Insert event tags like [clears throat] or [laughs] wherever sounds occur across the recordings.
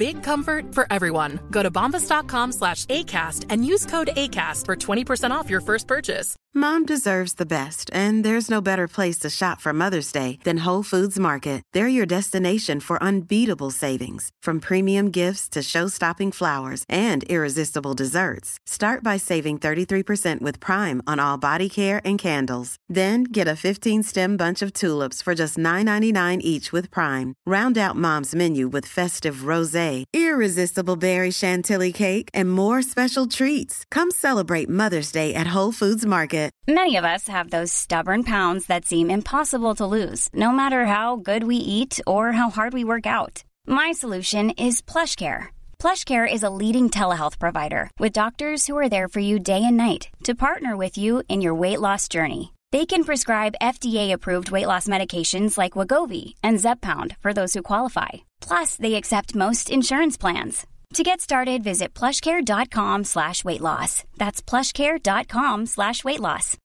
Big comfort for everyone. Go to bombas.com slash ACAST and use code ACAST for 20% off your first purchase. Mom deserves the best, and there's no better place to shop for Mother's Day than Whole Foods Market. They're your destination for unbeatable savings, from premium gifts to show-stopping flowers and irresistible desserts. Start by saving 33% with Prime on all body care and candles. Then get a 15-stem bunch of tulips for just $9.99 each with Prime. Round out Mom's menu with festive rosé, irresistible berry chantilly cake, and more special treats. Come celebrate Mother's Day at Whole Foods Market. Many of us have those stubborn pounds that seem impossible to lose, no matter how good we eat or how hard we work out. My solution is PlushCare. PlushCare is a leading telehealth provider with doctors who are there for you day and night to partner with you in your weight loss journey. They can prescribe FDA-approved weight loss medications like Wagovi and Zeppound for those who qualify. Plus, they accept most insurance plans. To get started, visit plushcare.com slash weight loss. That's plushcare.com slash weight loss.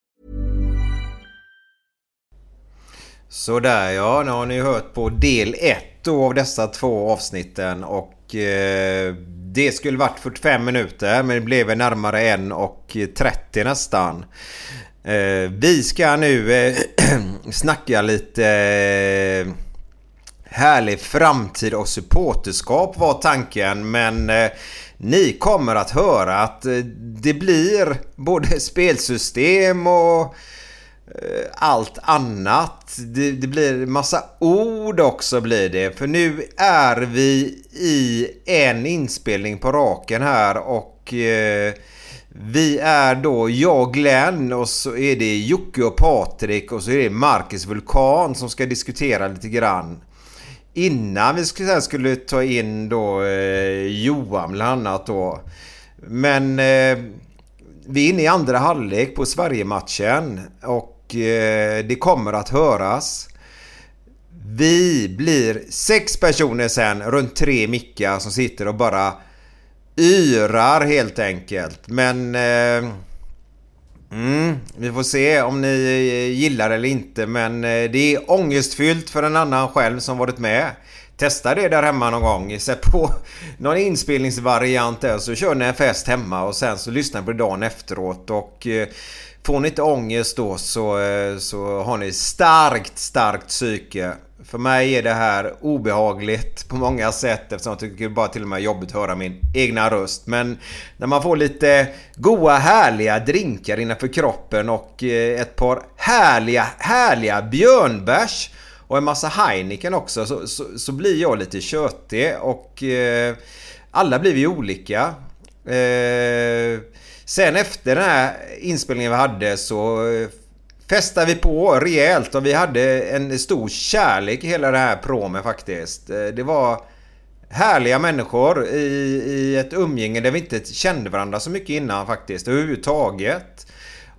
Sådär ja, nu har ni hört på del 1 av dessa två avsnitten och eh, det skulle varit 45 minuter men det blev närmare 1 och 30 nästan. Eh, vi ska nu eh, [clears throat] snacka lite eh, härlig framtid och supporterskap var tanken men eh, ni kommer att höra att eh, det blir både [laughs] spelsystem och eh, allt annat. Det, det blir massa ord också blir det. För nu är vi i en inspelning på raken här och eh, vi är då jag Glenn och så är det Jocke och Patrik och så är det Marcus Vulkan som ska diskutera lite grann. Innan vi skulle, skulle ta in då eh, Johan bland annat då. Men eh, vi är inne i andra halvlek på Sverige-matchen och eh, det kommer att höras. Vi blir sex personer sen runt tre mickar som sitter och bara yrar helt enkelt. Men... Eh, mm, vi får se om ni gillar eller inte men eh, det är ångestfyllt för en annan själv som varit med. Testa det där hemma någon gång. Sätt på [laughs] någon inspelningsvariant där så kör ni en fest hemma och sen så lyssnar ni på det dagen efteråt och eh, Får ni inte ångest då så, eh, så har ni starkt, starkt psyke. För mig är det här obehagligt på många sätt eftersom jag tycker det bara till och med är jobbigt att höra min egna röst. Men när man får lite goa härliga drinkar innanför kroppen och eh, ett par härliga, härliga björnbärs och en massa Heineken också så, så, så blir jag lite tjötig och eh, alla blir vi olika. Eh, sen efter den här inspelningen vi hade så eh, festade vi på rejält och vi hade en stor kärlek i hela det här promen faktiskt. Eh, det var härliga människor i, i ett umgänge där vi inte kände varandra så mycket innan faktiskt överhuvudtaget.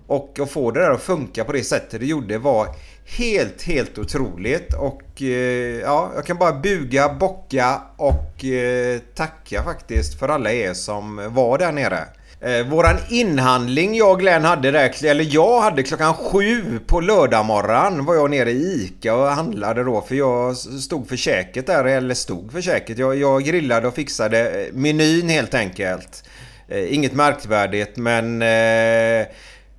Och att få det där att funka på det sättet det gjorde var helt, helt otroligt. Och eh, ja, jag kan bara buga, bocka och eh, tacka faktiskt för alla er som var där nere. Eh, våran inhandling jag och Glenn hade där, eller jag hade klockan sju på lördag morgon var jag nere i ICA och handlade då för jag stod för käket där, eller stod för käket. Jag, jag grillade och fixade eh, menyn helt enkelt. Eh, inget märkvärdigt men eh,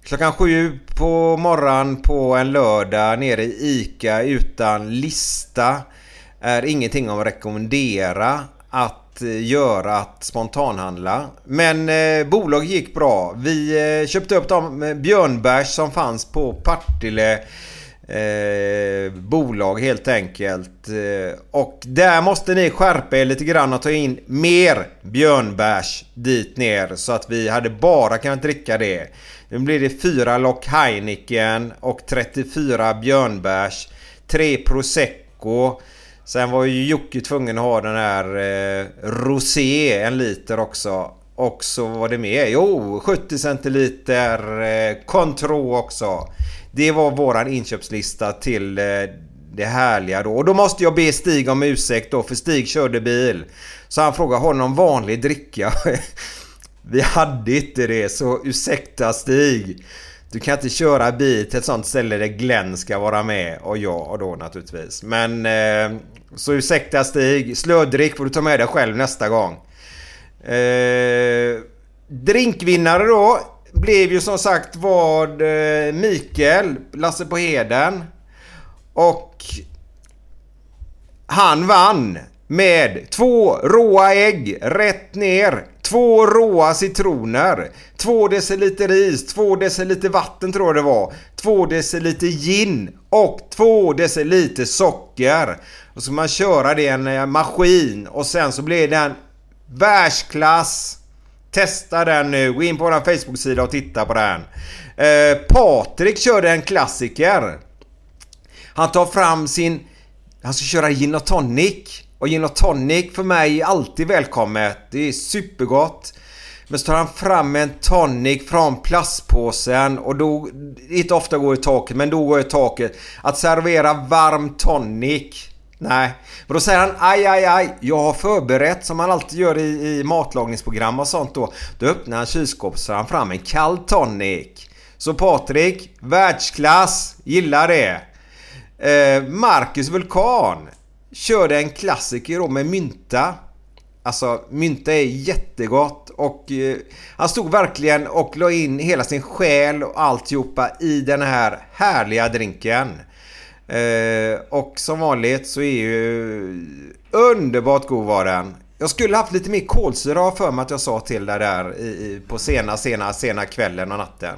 Klockan sju på morgonen på en lördag nere i ICA utan lista är ingenting att rekommendera att Eh, göra att spontanhandla. Men eh, bolag gick bra. Vi eh, köpte upp de eh, björnbärs som fanns på Partille eh, bolag helt enkelt. Eh, och där måste ni skärpa er lite grann och ta in mer björnbärs dit ner så att vi hade bara kunnat dricka det. Nu blir det 4 lock Heineken och 34 björnbärs. 3 prosecco. Sen var ju Jocke tvungen att ha den här eh, rosé en liter också. och så var det med. Jo, 70 centiliter eh, Contro också. Det var våran inköpslista till eh, det härliga då. Och då måste jag be Stig om ursäkt då för Stig körde bil. Så han frågade har någon vanlig dricka? [laughs] Vi hade inte det så ursäkta Stig. Du kan inte köra bil till ett sånt ställe där Glenn ska vara med och jag då naturligtvis. Men eh, så ursäkta Stig. Slödrick får du ta med dig själv nästa gång. Eh, drinkvinnare då blev ju som sagt vad eh, Mikael, Lasse på Heden. Och han vann med två råa ägg rätt ner. Två råa citroner. Två deciliter is, två deciliter vatten tror jag det var. Två deciliter gin och två deciliter socker. Och så man köra det i en eh, maskin och sen så blir den världsklass. Testa den nu. Gå in på vår Facebook-sida och titta på den. Eh, Patrik körde en klassiker. Han tar fram sin... Han ska köra gin och tonic. Och gin och tonic för mig är alltid välkommet. Det är supergott. Men så tar han fram en tonic från plastpåsen och då... Inte ofta går i taket, men då går i taket. Att servera varm tonic. Nej. Men då säger han aj, aj, aj. Jag har förberett som man alltid gör i, i matlagningsprogram och sånt då. Då öppnar han kylskåpet så han fram en kall tonic. Så Patrik, världsklass. Gillar det. Eh, Marcus Vulkan körde en klassiker då med mynta. Alltså mynta är jättegott och eh, han stod verkligen och la in hela sin själ och alltihopa i den här härliga drinken. Eh, och som vanligt så är ju underbart god var den. Jag skulle haft lite mer kolsyra för mig att jag sa till dig där i, på sena, sena, sena kvällen och natten.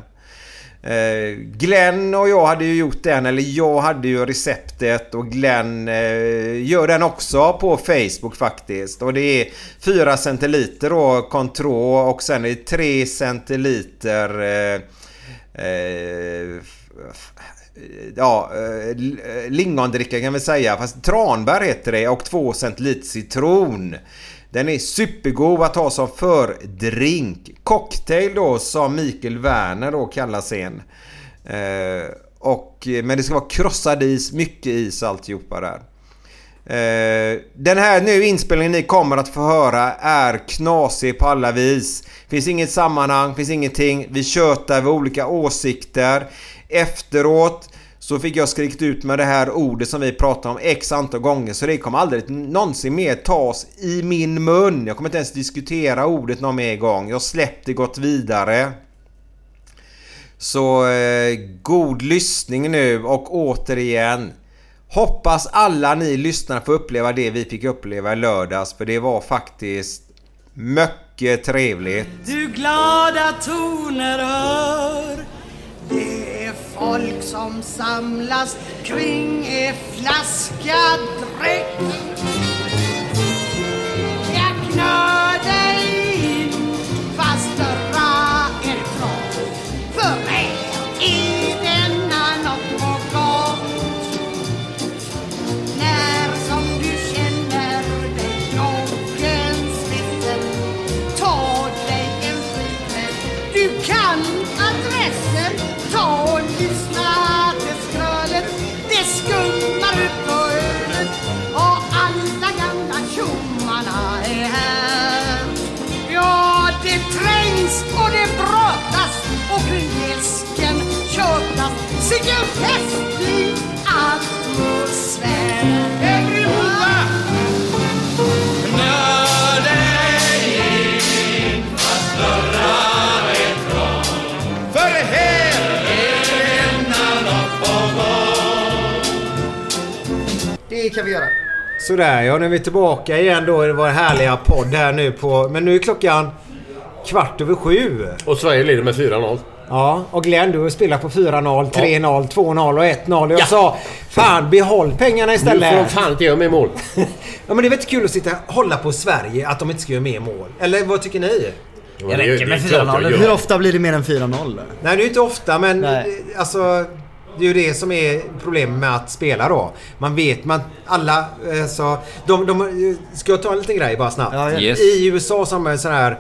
Eh, Glenn och jag hade ju gjort den, eller jag hade ju receptet och Glenn eh, gör den också på Facebook faktiskt. Och det är 4 centiliter då Contro och sen är det 3 centiliter eh, eh, ja, eh, eh, lingondricka kan vi säga. Fast tranbär heter det och 2 centiliter citron. Den är supergod att ha som fördrink. Cocktail då som Mikael Werner då kallar sen. Eh, och, men det ska vara krossad is, mycket is alltihopa där. Eh, den här nu inspelningen ni kommer att få höra är knasig på alla vis. Finns inget sammanhang, finns ingenting. Vi tjötar med olika åsikter. Efteråt så fick jag skrikit ut med det här ordet som vi pratade om x antal gånger så det kommer aldrig någonsin mer tas i min mun. Jag kommer inte ens diskutera ordet någon mer gång. Jag släppte gått vidare. Så eh, god lyssning nu och återigen Hoppas alla ni lyssnare får uppleva det vi fick uppleva i lördags för det var faktiskt mycket trevligt. Du glada toner hör det är folk som samlas kring en flaska dräkt det trängs och det brottas och kring läsken tjötas Sicken festlig atmosfär Everyone! För här Det kan vi göra. Sådär ja, nu är vi tillbaka igen då i vår härliga podd här nu på... Men nu är klockan kvart över sju. Och Sverige leder med 4-0. Ja, och Glenn du har spelat på 4-0, 3-0, 2-0 och 1-0. Och jag Ja. sa Fan behåll pengarna Nu får de istället. fan inte göra mer mål. [laughs] ja men det är väl inte kul att sitta och hålla på Sverige att de inte ska göra mer mål. Eller vad tycker ni? Det räcker med 4-0. Hur ofta blir det mer än 4-0? Nej det är ju inte ofta men Nej. eh, alltså det är ju det som är problemet med att spela då. Man vet, man alla eh, så... De, de, ska jag ta en liten grej bara snabbt? Ja, ja. Yes. I USA så har man en sån här eh,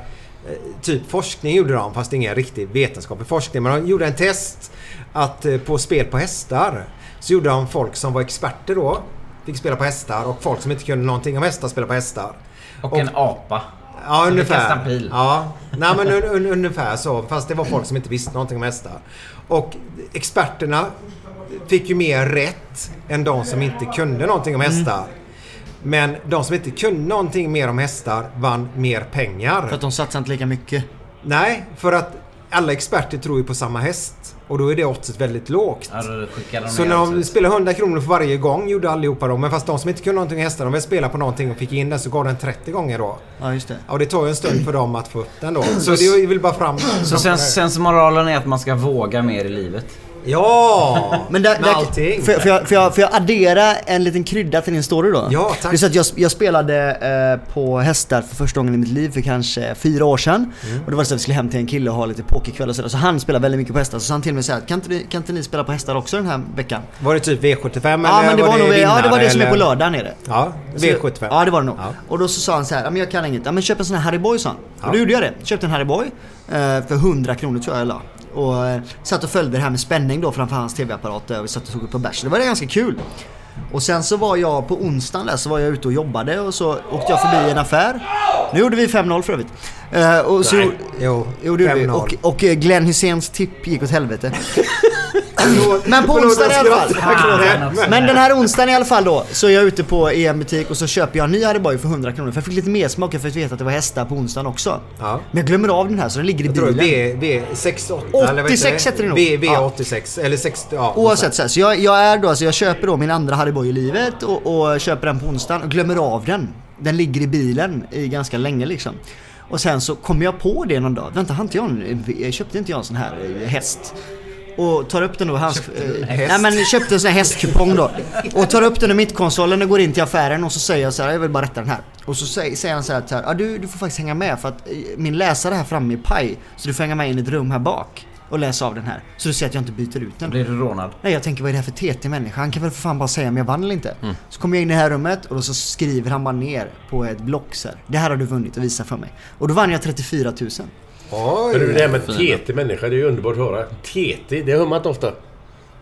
typ forskning gjorde de, fast ingen riktig vetenskaplig forskning. Men de gjorde en test att eh, på spel på hästar så gjorde de folk som var experter då, fick spela på hästar och folk som inte kunde någonting om hästar spela på hästar. Och en apa. Ja, Som ungefär. en pil. Ja, nej men un, un, ungefär så. Fast det var folk som inte visste någonting om hästar. Och experterna fick ju mer rätt än de som inte kunde någonting om hästar. Men de som inte kunde någonting mer om hästar vann mer pengar. För att de satsar inte lika mycket. Nej, för att alla experter tror ju på samma häst. Och då är det oddset väldigt lågt. Ja, Så när de spelade 100 kronor för varje gång gjorde allihopa då. Men fast de som inte kunde någonting om hästar, de ville spela på någonting och fick in den så gav den 30 gånger då. Ja, just det. Ja, det tar ju en stund för dem att få upp den då. Så det vill bara fram... Så sen, sensmoralen är att man ska våga mer i livet. Ja! Men där, med där, allting. Får jag, får, jag, får, jag, får jag addera en liten krydda till din story då? Ja, tack. Det är så att jag, jag spelade eh, på hästar för första gången i mitt liv för kanske fyra år sedan. Mm. Och det var så att vi skulle hem till en kille och ha lite pokerkväll och sådär. Så han spelar väldigt mycket på hästar. Så han till mig såhär, kan inte, ni, kan inte ni spela på hästar också den här veckan? Var det typ V75 eller Ja men det var, nog, ja, det var vinnare, det som är på eller? lördag nere. Ja, Så- V75. Ja det var det nog. Ja. Och då så sa han så här, ja, men jag kan inget. Ja men köp en sån här Harry Boy sa han. Och då gjorde jag det. Köpte en Harry Boy eh, för 100 kronor tror jag jag la. Och eh, satt och följde det här med spänning då framför hans tv-apparat där vi satt och tog upp på bärs. Det var ganska kul. Och sen så var jag på onsdagen där så var jag ute och jobbade och så åkte jag förbi en affär. Nu gjorde vi 5-0 för övrigt. Eh, och så, Nej. Jo, Jo det gjorde vi. 5-0. Och, och eh, Glenn Hyséns tipp gick åt helvete. [laughs] Men på onsdagen i alla fall. Men, den här onsdagen i alla fall då så är jag ute på en butik och så köper jag en ny Harry Boy för 100 kronor. För jag fick lite mer smak för att veta att det var hästar på onsdagen också. Ja. Men jag glömmer av den här så den ligger i Jag tror det bilen. är V68 eller vad 86 heter det nog. V, Ja. V86 eller 60, ja. Oavsett så, här, så jag, jag är då, alltså jag köper då min andra Harry Boy i livet och, och köper den på onsdagen och glömmer av den. Den ligger i bilen i ganska länge liksom. Och sen så kommer jag på det någon dag. Vänta, har inte jag, en, jag köpte inte jag en sån här eh, häst? Och tar upp den då, hans... Eh, nej men köpte en sån här hästkupong då. Och tar upp den i mittkonsolen och går in till affären och så säger jag så här, jag vill bara rätta den här. Och så säger, säger han så här, ja, du, du får faktiskt hänga med för att eh, min läsare här framme är paj. Så du får hänga med in i ett rum här bak och läsa av den här. Så du ser att jag inte byter ut den. Blir du rånad? Nej jag tänker vad är det här för TT människa? Han kan väl för fan bara säga om jag vann eller inte. Så kommer jag in i det här rummet och då så skriver han bara ner på ett block så här. Det här har du vunnit och visa för mig. Och då vann jag 34 000. Oj. Men du, det här med TT människa, det är ju underbart att höra. TT, det hör man inte ofta.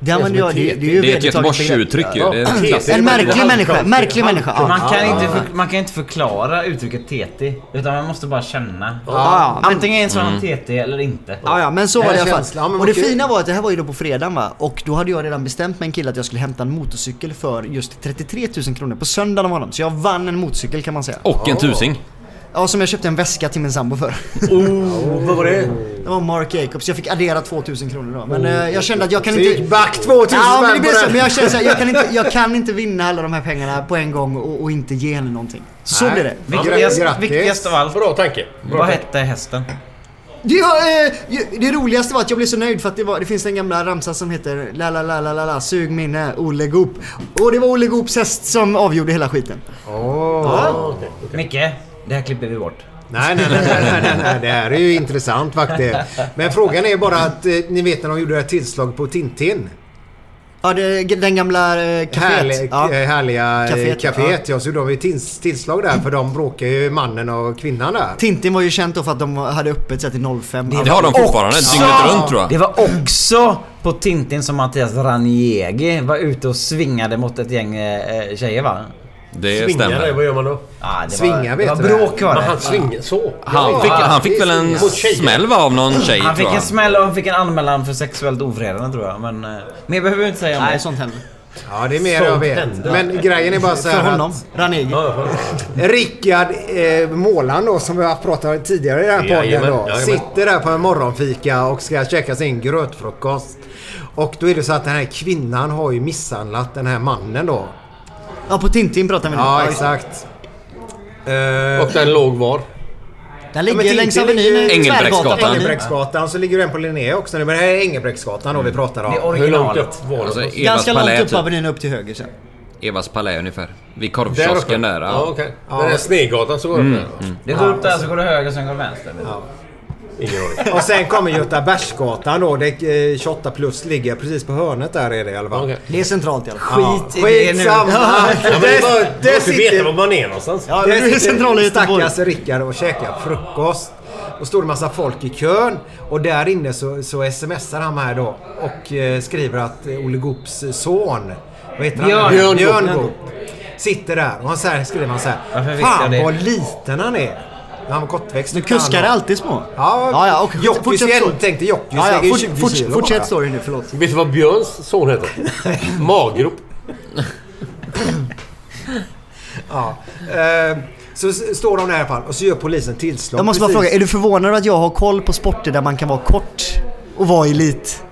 Det använder jag, det, det är ju Det är ett. Göteborgsuttryck ju. Ja. Det är. En märklig människa, märklig människa. Ja. Man kan, Ja. inte för, man kan inte förklara uttrycket TT. Utan man måste bara känna. Ja, men- Antingen är en sån TT eller inte. Ja, ja, men så Det var det i alla fall. men Och det fina var att det här var ju då på fredagen va. Och då hade jag redan bestämt med en kille att jag skulle hämta en motorcykel för just 33 000 kronor på söndagen av honom. Så jag vann en motorcykel kan man säga. Och en tusing. Ja, som jag köpte en väska till min sambo för. Oh, vad var det? [laughs] Det var Mark Jacobs. Jag fick addera 2000 kronor då. Men eh, jag kände att jag kan inte... gick back 2000 Ja, men det på så. Men jag känner så här, jag kan, inte, jag [laughs] kan inte vinna alla de här pengarna på en gång och, och inte ge henne någonting. Så Nej. blir det. Viktigast, Grattis. viktigast av allt. Bra tanke. Bra Vad tanke. hette hästen? Det, var, eh, det roligaste var att jag blev så nöjd för att det, var, det finns en gamla ramsa som heter La la la la la la sug minne Olle Goop. Och det var Olle Goops häst som avgjorde hela skiten. Åh. Micke, det här klipper vi bort. Nej, nej, nej, nej, nej, nej, nej, det här är ju intressant faktiskt. Men frågan är bara att eh, ni vet när de gjorde det här tillslag på Tintin. Ja, det, den gamla eh, kaféet. Härlig, ja. eh, Härliga Caféet, kaféet, ja. kaféet ja. Så gjorde de ju tils- tillslag där för de bråkar ju mannen och kvinnan där. Tintin var ju känt då för att de hade öppet så till 05. Det har de fortfarande, dygnet runt tror jag. Det var också på Tintin som Mattias Raniegi var ute och svingade mot ett gäng eh, tjejer va? Det Svingar det, stämmer. vad gör man då? Ja, det Svinga, var, vet det var du det? bråk var Men det. han svingar så? Han fick, han fick väl en smäll av någon tjej Han fick en smäll och han fick en anmälan för sexuellt ofredande tror jag. Men eh, mer behöver vi inte säga om Nej, det. sånt händer. Ja, det är mer Sånt jag vet. händer. Men grejen är bara så För här honom. att Ranegi. Rickard eh, Målan då, som vi har pratat om tidigare i den här podden Jajamän, då, jajamän. sitter där på en morgonfika och ska käka sin grötfrukost. Och då är det så att den här kvinnan har ju misshandlat den här mannen då. Ja, på Tintin pratar vi nu. Ja, det. exakt. Eh, Och den låg var? Den Ja, ligger längs Tintin Avenyn. ligger- Engelbrektsgatan. Tvärgatan. Engelbrektsgatan så ligger den på Linné också nu. Men det här är Engelbrektsgatan då vi pratar Det är om. Hur långt originalet. upp var det? Alltså? Evas Ganska långt upp typ. Avenyn upp till höger sen. Evas palä ungefär. Vid korvkiosken där. Ja, Ja. okej. Den där Snegatan så går Mm, det där. Det går upp där så går det höger sen går det vänster. Ingen [laughs] aning. Och sen kommer Götabergsgatan då. Det, eh, 28 plus ligger precis på hörnet där är det i alla fall. Okej. Det är centralt i alla fall. Skit i det nu. Skitsamma! Ja, men det är bara, du måste veta sitter var man är någonstans. Ja, Där det är centrala sitter Göteborg. stackars Rickard och käkar frukost. Och stod en massa folk i kön. Och där inne så, så smsar han här då och eh, skriver att eh, Olle Goops son, vad heter han? Björn. Björn, Goop. Sitter där och han så här, skriver han så här. Varför Fan det?" vad liten han är. Han var kortväxt. Du kuskar alltid små? Ja, ja, ja okay. Jockis Fortsätt igen, tänkte Jockis Ja, ja, fort, 20 fort, kilo fortsätt storyn nu, förlåt. Vet du vad Björns son heter? [laughs] Maggrop. [laughs] Ja. Eh, så står de där i alla fall och så gör polisen tillslag. Jag måste bara precis. fråga, är du förvånad att jag har koll på sporter där man kan vara kort och vara elit?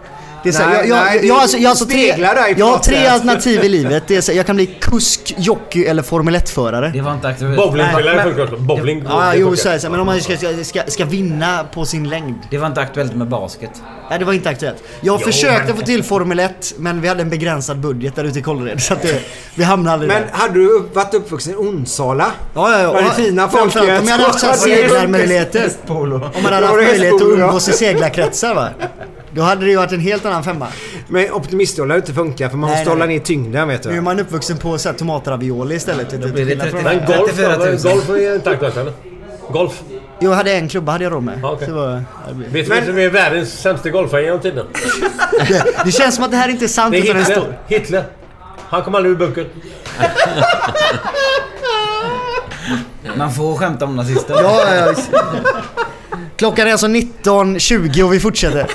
Det är så, här, Nej, jag, nej, har alltså, jag, alltså tre, jag har alternativ i livet. Det är så, här, jag kan bli kusk, jockey eller Formel 1-förare. Det var inte aktuellt. Bowlingspelare. Bowling. Ja, det jo så, här, så här, men om man ska, ska, ska, ska vinna på sin längd. Det var inte aktuellt med basket. Nej, det var inte aktuellt. Jag Jo, försökte men- få till Formel 1, men vi hade en begränsad budget där ute i Kållered. Så att det, vi hamnade aldrig Men där. hade du upp- varit uppvuxen i Onsala? Ja, ja, ja. Var det fina folket? Om jag hade haft [laughs] seglarmöjligheter. Om man hade haft möjlighet att umgås i seglarkretsar va. Då hade det ju varit en helt annan femma. Men optimistjollar inte funkar för man Nej, måste hålla nej. ner tyngden vet Nu är du. man uppvuxen på så här tomatravioli istället. Då blir det 30 Men golf, 34 000. golf är inte aktuellt eller? Golf. Jo, jag hade en klubba hade jag råd med. Ja. Så det, var, Vet du vem som är världens sämsta golfare genom tiden? det, det känns som att det här inte är sant Det är Hitler. stor... Hitler. Han kom aldrig ur bunkern. Man får skämta om nazister. Ja, ja, ja. Klockan är alltså 19.20 och vi fortsätter.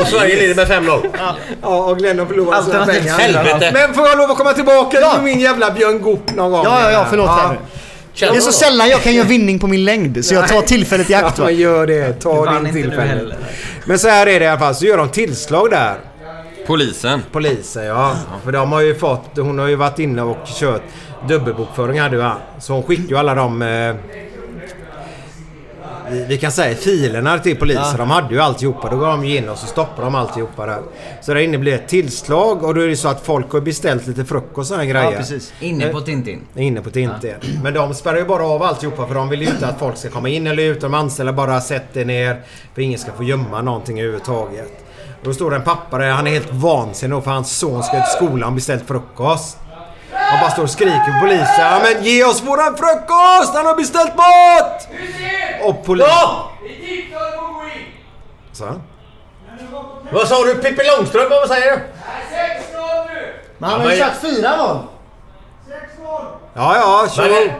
Och Sverige leder med 5-0. Ja, och Glenn har förlorat sina pengar. Helvete. Men får jag lov att komma tillbaka Ja. med min jävla Björn Goop någon gång? Ja, ja, ja, förlåt här nu. Det är så sällan jag kan göra vinning på min längd så jag tar tillfället i akt Ja, va. gör det. Ta din tillfälle. Men så här är det i alla fall. Så gör de tillslag där. Polisen. Polisen ja. För de har ju fått... Hon har ju varit inne och kört dubbelbokföring hade ju han. Så hon skickade ju alla de... Eh, vi- vi kan säga filerna till polisen. Ja. De hade ju alltihopa. Då går de ju in och så stoppar de alltihopa där. Så där inne blir ett tillslag och då är det så att folk har beställt lite frukost och sådana grejer. Ja, precis. Inne på Tintin. Inne på Tintin. Men de spärrar ju bara av alltihopa för de vill ju inte att folk ska komma in eller ut. De anställda bara sätter ner. För ingen ska få gömma någonting överhuvudtaget. Och då står det en pappa där. Han är helt vansinnig för hans son ska till skolan och beställt frukost. Han bara står och skriker på polisen. Ja, men ge oss våran frukost! Han har beställt mat! Och polisen... Så. Vad sa du? Pippi Långstrump? Vad säger du? Men han har ju fyra mål. Ja, ja, kör. Men-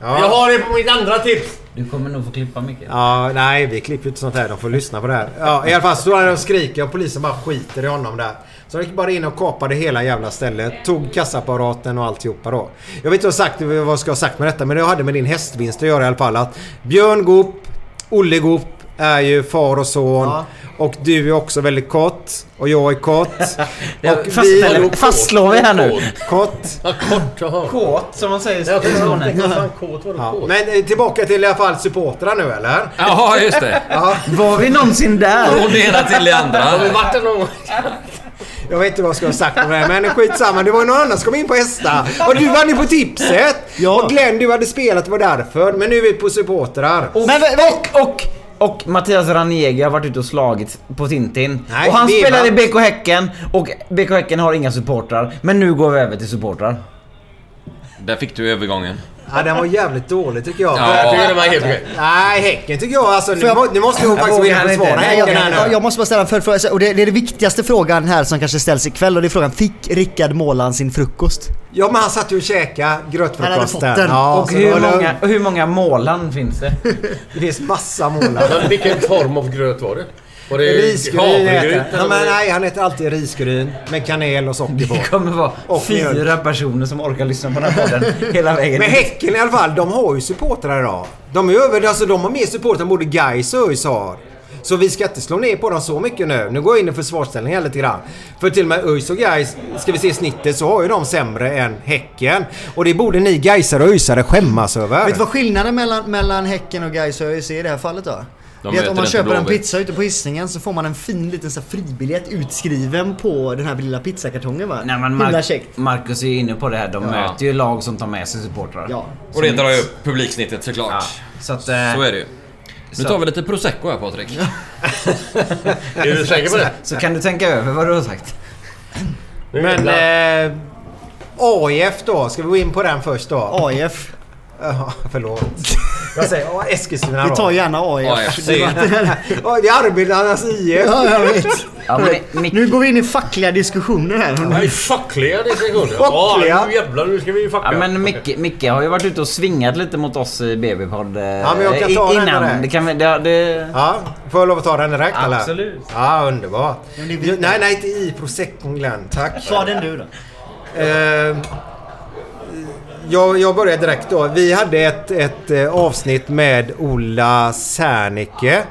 Ja. Jag har det på mitt andra tips. Du kommer nog få klippa mycket. Ja, nej vi klipper ju inte sånt här. De får lyssna på det här. Ja, I alla fall så står han och skriker och polisen bara skiter i honom där. Så de gick bara in och kapade hela jävla stället. Tog kassaapparaten och alltihopa då. Jag vet inte vad, sagt, vad jag ska ha sagt med detta men det hade med din hästvinst att göra i alla fall. Att Björn Goop, Olle Goop är ju far och son. Ja. Och du är också väldigt kort. Och jag är kort. Det [laughs] och fastställer- fastslår vi här nu. Kort. Ja, kort. Jaha. Kåt som man säger i Skåne. Ja. Men eh, tillbaka till i alla fall supportrar nu eller? Ja, just det. Var vi någonsin där? Från det ena till det andra. Har vi varit där någon gång? [laughs] Jag vet inte vad jag ska ha sagt om det här, men skitsamma. Det var ju någon annan som kom in på hästar. Och du var inne på tipset. Ja. Och Glenn, du hade spelat, det var därför. Men nu är vi på supportrar. Och, Men, och, och, och Mattias Ranieri har varit ute och slagit på Tintin. Nej, och han spelar i BK Häcken och BK Häcken har inga supportrar. Men nu går vi över till supportrar. Där fick du övergången. Ja, den var jävligt dålig tycker jag. Ja. Jag tycker det var helt okej. Nej, Häcken tycker jag. Alltså, nu, jag- nu måste jag faktiskt gå in och försvara Nej, jag, Häcken här jag, nu. jag måste bara ställa en följdfråga. Och det, det är den viktigaste frågan här som kanske ställs ikväll och det är frågan. Fick Rickard Målan sin frukost? Ja, men han satt ju och käkade Han hade grötfrukosten. fått den. Ja, och hur många, och hur många målan finns det? [laughs] Det finns massa målar. Men vilken form av gröt var det? Var det Risgryn det. ja, var men det- Nej, han heter alltid risgryn med kanel och socker Det på. kommer vara Och fyra mjölk. personer som orkar lyssna på den här podden hela vägen. Men Häcken i alla fall, de har ju supportrar idag. De är över, alltså de har mer supportrar än både Gais och ÖIS har. Så vi ska inte slå ner på dem så mycket nu. Nu går jag in i försvarsställning här lite grann. För till och med ÖIS och Gais, ska vi se snittet, så har ju de sämre än Häcken. Och det borde ni Gaisare och ÖISare skämmas över. Vet du vad skillnaden mellan, mellan Häcken och Gais och ÖIS är i det här fallet då? De det är att om man köper en Blåvitt. pizza ute på Hisingen så får man en fin liten så här fribiljett utskriven på den här lilla pizzakartongen va? Nej, men Mar-. Marcus är ju inne på det här. De Ja. möter ju lag som tar med sig supportrar. Ja. Och det drar ju upp publiksnittet såklart. Ja, så att... Så eh, är det ju. Nu tar vi lite prosecco här Patrik. [laughs] Är du säker på det? Så kan du tänka över vad du har sagt. Men eh, AIF då, ska vi gå in på den först då? AIF. Ja, [laughs] förlåt. [laughs] Jag säger ja, Eskilstuna Vi tar gärna AIF. AFC. Ja, [laughs] det är Arbetarnas IF. Ja, jag vet. Ja, men Mick, Nu går vi in i fackliga diskussioner här. Nej, fackliga diskussioner. Fackliga? Ja, nu jävlar nu ska vi ju facka. ja, men Micke, Micke har ju varit ute och svingat lite mot oss i BB-podd. Ja, men jag kan ta den innan. direkt. Det kan vi... Det, det, Ja, får jag lov att ta den direkt eller? Absolut. Ja, underbart. men det är vi- Nej, nej, inte i Prosecco Glenn. Tack. Ta den du då. Eh, jag, jag börjar direkt då. Vi hade ett, ett eh, avsnitt med Ola Serneke.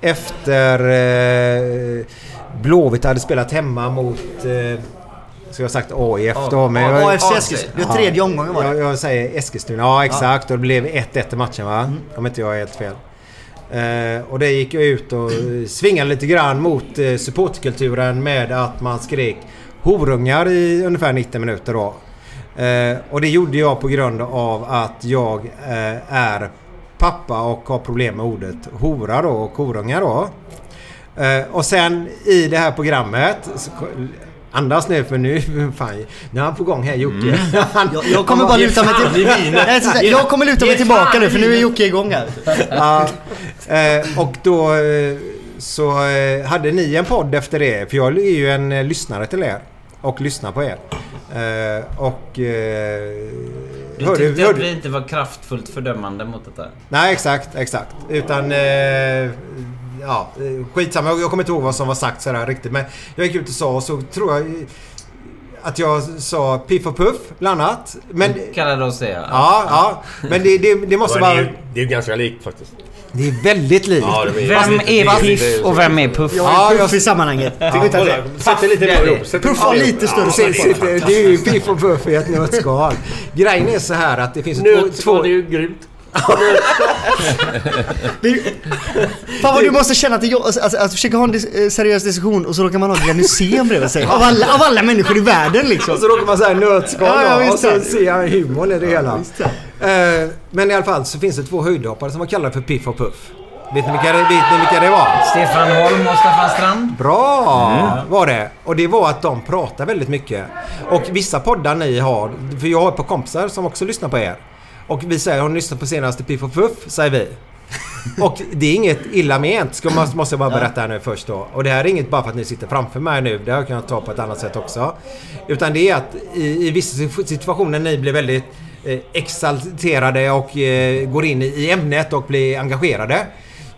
Efter eh, Blåvitt hade spelat hemma mot... Eh, ska jag ha sagt AIF då? Men jag, AFC Eskilstuna. Det var tredje omgången var jag, det. jag säger Eskilstuna. Ja, exakt. Och det blev 1-1 i matchen va? Om inte jag är helt fel. Eh, och det gick jag ut och svingade lite grann mot eh, supportkulturen med att man skrek horungar i ungefär 90 minuter då. Eh, och det gjorde jag på grund av att jag eh, är pappa och har problem med ordet hora då och horungar då. Eh, och sen i det här programmet så, Andas nu för nu, [laughs] fan, nu är han på gång här Jocke. [laughs] Han- Jag, jag kommer bara luta mig till... [laughs] Nej, så- så- Jag kommer luta mig tillbaka nu för nu är Jocke igång här. Ja, eh, och då eh, så eh, hade ni en podd efter det. För jag är ju en lyssnare till er. Och lyssnar på er. Eh, och... Eh, du hörde- tyckte att hörde- vi inte var kraftfullt fördömande mot detta? Nej, exakt, exakt. Utan... Eh, ja, skitsamma. Jag, jag kommer inte ihåg vad som var sagt sådär riktigt. Men jag gick ut och sa och så tror jag... Att jag sa Piff och Puff, bland annat. Men... Kallade oss det ja. Ja, ja. Men det, det, det måste det, vara... det är ju ganska likt faktiskt. Det är väldigt likt. Ja, det är- Vem är Piff och vem är Puff? Jag Ja, är jag- Puff i sammanhanget. Ja, Sätt det lite mer ihop. Puff har lite större snack. det, är ju Piff och Puff i ett nötskal. Grejen är så här att det finns två... Nötskal två är ju grymt. Fan vad du måste känna att det är alltså, alltså, försöka ha en dis eh, seriös diskussion och så råkar man ha Glenn Hysén bredvid sig. Av alla, av alla människor i världen liksom. och så råkar man säga nötskal Ja, ja, då, och visst så det. ser jag humorn i det hela. Eh, Men i alla fall så finns det två höjdhoppare som var kallade för Piff och Puff. Vet ni vilka det, vet ni vilka det var? Stefan Holm och Staffan Strand? Bra var det. Och det var att de pratar väldigt mycket. Och vissa poddar ni har, för jag har ett par kompisar som också lyssnar på er. Och vi säger, har ni lyssnat på senaste Piff och Puff? Säger vi. Och det är inget illa ment, ska man, måste jag bara berätta här nu först då. Och det här är inget bara för att ni sitter framför mig nu, det kan jag ta på ett annat sätt också. Utan det är att i, i vissa situationer ni blir väldigt eh, exalterade och eh, går in i, i ämnet och blir engagerade.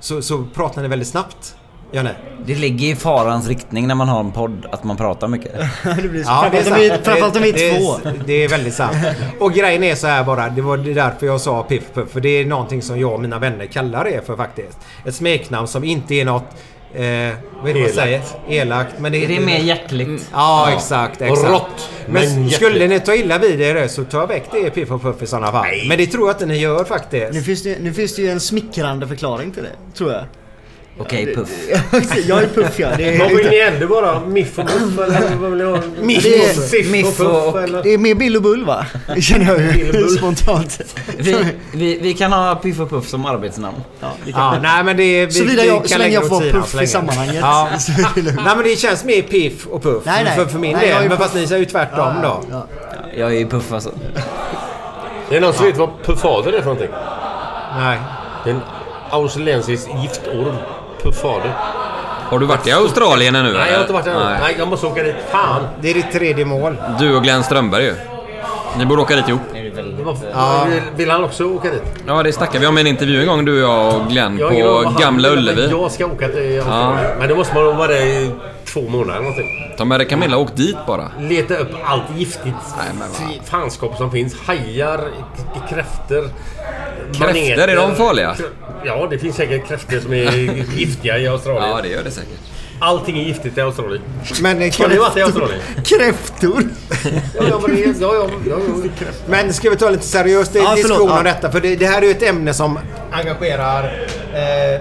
Så, så pratar ni väldigt snabbt. Ni? Det ligger i farans riktning när man har en podd att man pratar mycket. [laughs] det blir så. Ja, det är framförallt, om vi, sant. framförallt om vi Det- är två. Det, det är väldigt sant. Och grejen är så här bara. Det var det därför jag sa Piff Puff. För det är någonting som jag och mina vänner kallar det för faktiskt. Ett smeknamn som inte är något... Eh, vad är det man Elakt. säger? Elakt. Men det, Det är mer hjärtligt. Ja, exakt. Och exakt. rått. Men, Men skulle ni ta illa vid er så tar jag väck det Piff och Puff i sådana fall. Men det tror jag inte ni gör faktiskt. Nu finns, det, nu finns det ju en smickrande förklaring till det, tror jag. Okej Puff. [laughs] jag är Puff ja. Det Vad vill är, ni ändå vara? Miff och Muff eller vad vill ni ha? Miff Det är- Miff och och- Puff eller? det är mer Bill och Bull va? Det känner jag ju spontant. Vi, vi, vi kan ha Piff och Puff som arbetsnamn. Ja, Ja, nej men det... Vi, Såvida vi jag- kan så länge jag får puff i sammanhanget. Ja. [laughs] Så är det lugnt. nej men det känns mer piff och puff. Nej, nej. För, för min Nej, jag är del. Men fast ni säger ju tvärtom då. Ja. Jag är ju Puff alltså. Är det någon som vet vad puffader är för någonting? Nej. Det är en australiensisk giftorm. Puffader. Har du varit i Australien ännu? Nej, jag har inte varit där. Nej. Nej, jag måste åka dit. Fan! Det är ditt tredje mål. Du och Glenn Strömberg ju. Ni borde åka dit ihop. Ja. Vill, vill han också åka dit? Ja, det snackade vi om i en intervju en gång, du, jag och Glenn, Jag har ingen aning på vad han Gamla vill, men Ullevi. Jag ska åka till Australien. Men då måste man vara där i två månader eller någonting. Ta med dig Camilla och åk dit bara. Leta upp allt giftigt Nej, men vad- fanskap som finns. Hajar, k- kräftor. Kräftor, är de farliga? Ja, det finns säkert kräftor som är [laughs] giftiga i Australien. Ja, det gör det säkert. Allting är giftigt i Australien. Men, eh, Har ni varit i Australien? Kräftor! Ja, ja, men det ja, ja, ja, ja. men ska vi ta lite seriöst Ja, diskussion om detta? För det, det här är ju ett ämne som engagerar eh,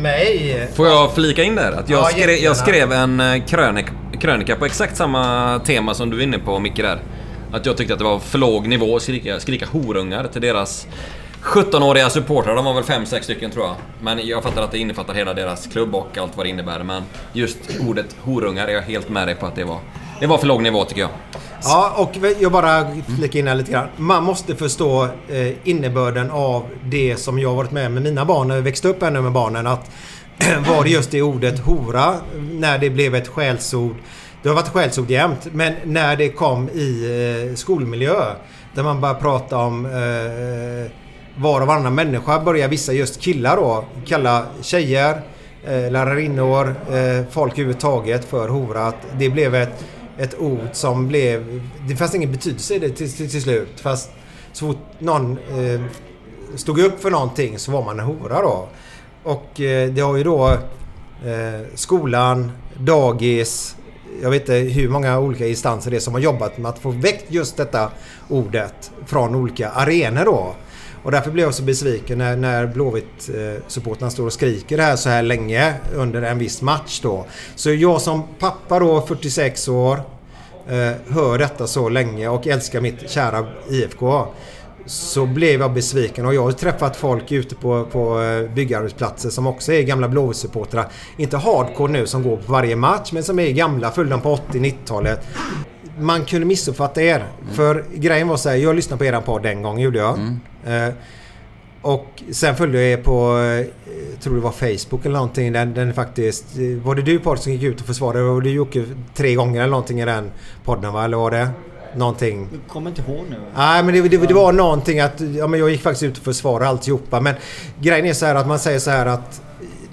mig. Får jag flika in där? Att jag, Ja, skrev, jag skrev en eh, krönik, krönika på exakt samma tema som du är inne på Micke där. Att jag tyckte att det var för låg nivå att skrika, skrika horungar till deras 17-åriga supportrar. De var väl 5-6 stycken tror jag. Men jag fattar att det innefattar hela deras klubb och allt vad det innebär. Men just ordet horungar är jag helt med dig på att det var det var för låg nivå tycker jag. Ja, och jag bara flika in här lite grann. Man måste förstå eh, innebörden av det som jag varit med med mina barn när vi växte upp ännu med barnen. Att [clears throat] var det just det ordet hora när det blev ett skällsord. Det har varit skällsord jämt, men när det kom i eh, skolmiljö där man bara prata om eh, var och varannan människa börjar vissa just killar då kalla tjejer, eh, lärarinnor, eh, folk överhuvudtaget för hora. Att det blev ett, ett ord som blev... Det fanns ingen betydelse i det till, till, till slut. Fast så fort någon eh, stod upp för någonting så var man en hora då. Och eh, det har ju då eh, skolan, dagis, jag vet inte hur många olika instanser det är som har jobbat med att få väckt just detta ordet från olika arenor då. Och därför blev jag så besviken när, när Blåvitt-supportrarna står och skriker det här så här länge under en viss match då. Så jag som pappa då, 46 år, eh, hör detta så länge och älskar mitt kära IFK. Så blev jag besviken och jag har träffat folk ute på, på eh, byggarbetsplatser som också är gamla Blåvitt-supportrar. Inte hardcore nu som går på varje match men som är gamla, följde på 80-90-talet man kunde missuppfatta er. Mm. För grejen var så här, jag lyssnade på eran podd en gång gjorde jag. Mm. Eh, och sen följde jag er på, eh, jag tror det var Facebook eller någonting. Den, den faktiskt, eh, var det du podd som gick ut och försvarade? Var det Jocke tre gånger eller någonting i den podden va? Eller var det någonting? Jag kommer inte ihåg nu. Nej men det, det, det var någonting att, ja men jag gick faktiskt ut och försvarade alltihopa. Men grejen är så här att man säger så här att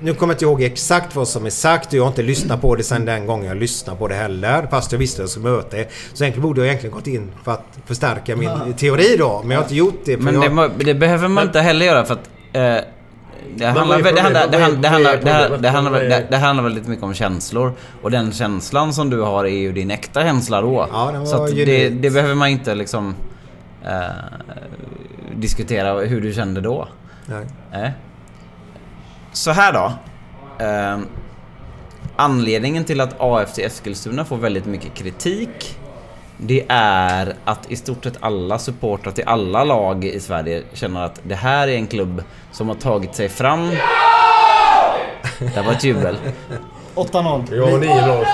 nu kommer jag inte ihåg exakt vad som är sagt och jag har inte lyssnat på det sedan den gången jag lyssnade på det heller.Ast jag visste att jag skulle möta det. Så egentligen borde jag egentligen gått in för att förstärka min Ja. teori då. Men jag har inte gjort det. för Men jag... det, må- det behöver man inte heller göra för att... Eh, det handlar, det, det, det, det, det, det, det väldigt mycket om känslor. Och den känslan som du har är ju din äkta känsla då. Ja, var Så att det, det behöver man inte liksom... Eh, diskutera hur du kände då. Nej. Nej. Så här då. Eh, anledningen till att AFC Eskilstuna får väldigt mycket kritik det är att i stort sett alla supportrar till alla lag i Sverige känner att det här är en klubb som har tagit sig fram. Det var ett jubel. 8-0. Jag har 9-0.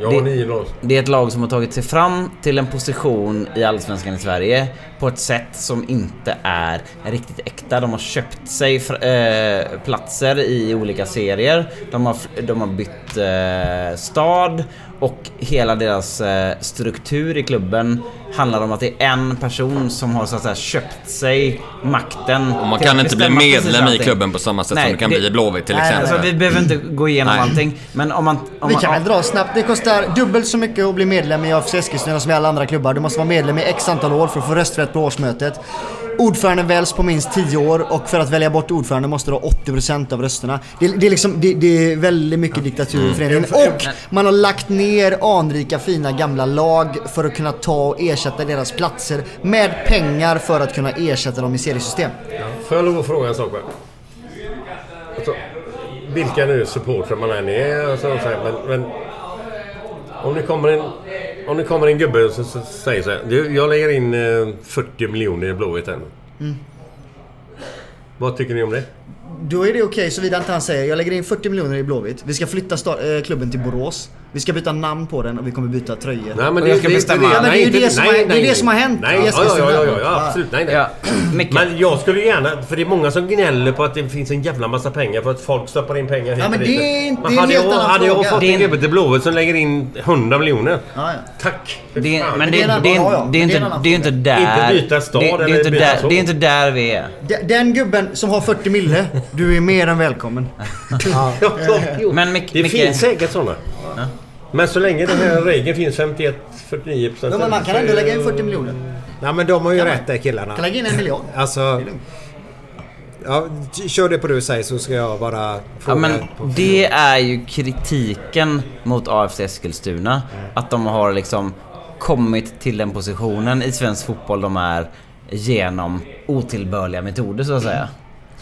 Jag har Det- 9-0. Det är ett lag som har tagit sig fram till en position i Allsvenskan i Sverige på ett sätt som inte är riktigt äkta. De har köpt sig eh, platser i olika serier. De har, de har bytt eh, stad och hela deras eh, struktur i klubben handlar om att det är en person som har så att säga köpt sig makten. Och man kan inte bli medlem i klubben på samma sätt Nej, som du kan det- bli i Blåvitt till Nej, exempel. Alltså, vi behöver inte gå igenom Nej. allting. Men om man... Om Vi man kan väl dra snabbt. Det kostar dubbelt så mycket att bli medlem i AFC Eskilstuna som i alla andra klubbar. Du måste vara medlem i x antal år för att få rösträtt på årsmötet. Ordföranden väljs på minst 10 år och för att välja bort ordförande måste du ha 80% av rösterna. Det, det, är, liksom, det, det är väldigt mycket diktatur i föreningen. Och man har lagt ner anrika fina gamla lag för att kunna ta och ersätta deras platser med pengar för att kunna ersätta dem i seriesystem. Får jag lov att fråga en sak bara? Alltså, vilka nu supportrar man än är, alltså, så men, men om det kommer en, om det kommer en gubbe som säger så här. "Du, Jag lägger in eh, 40 miljoner i Blåvitt än. Mm. Vad tycker ni om det? Då är det okej såvida inte han säger jag lägger in 40 miljoner i Blåvitt. Vi ska flytta eh, klubben till Borås. Vi ska byta namn på den och vi kommer byta tröjor. Nej, men det- jag ska det- bestämma. det- ja, men det är ju nej, det, nej, har, det, är nej. det som har hänt Nej, ja, ja, ja, ja, ja, absolut. Nej, nej. Ja, Men jag skulle gärna... För det är många som gnäller på att det finns en jävla massa pengar för att folk stoppar in pengar hit Ja, men det är inte- Men det är en hade helt jag, annan hade jag fått Det är en gubbe till Blåvitt som lägger in 100 miljoner. Ja, ja. Tack! Det, men det, det är det, det, det, det inte, annan det är inte där... Inte byta stad det, det, är eller inte byta det är inte där vi är. Den- Den gubben som har 40 mille, du är mer än välkommen. [laughs] [laughs] Men Det Micke, finns säkert sådana. Men så länge den här regeln finns 51-49% Ja, men man kan ändå lägga in 40 miljoner. Nej men de har ju rätt där killarna. Kan lägga in en miljard. Alltså... Ja, kör det på du säger så ska jag bara Ja, fråga. men på- det är ju kritiken mot AFC Eskilstuna. Att de har liksom kommit till den positionen i svensk fotboll de är genom otillbörliga metoder så att säga.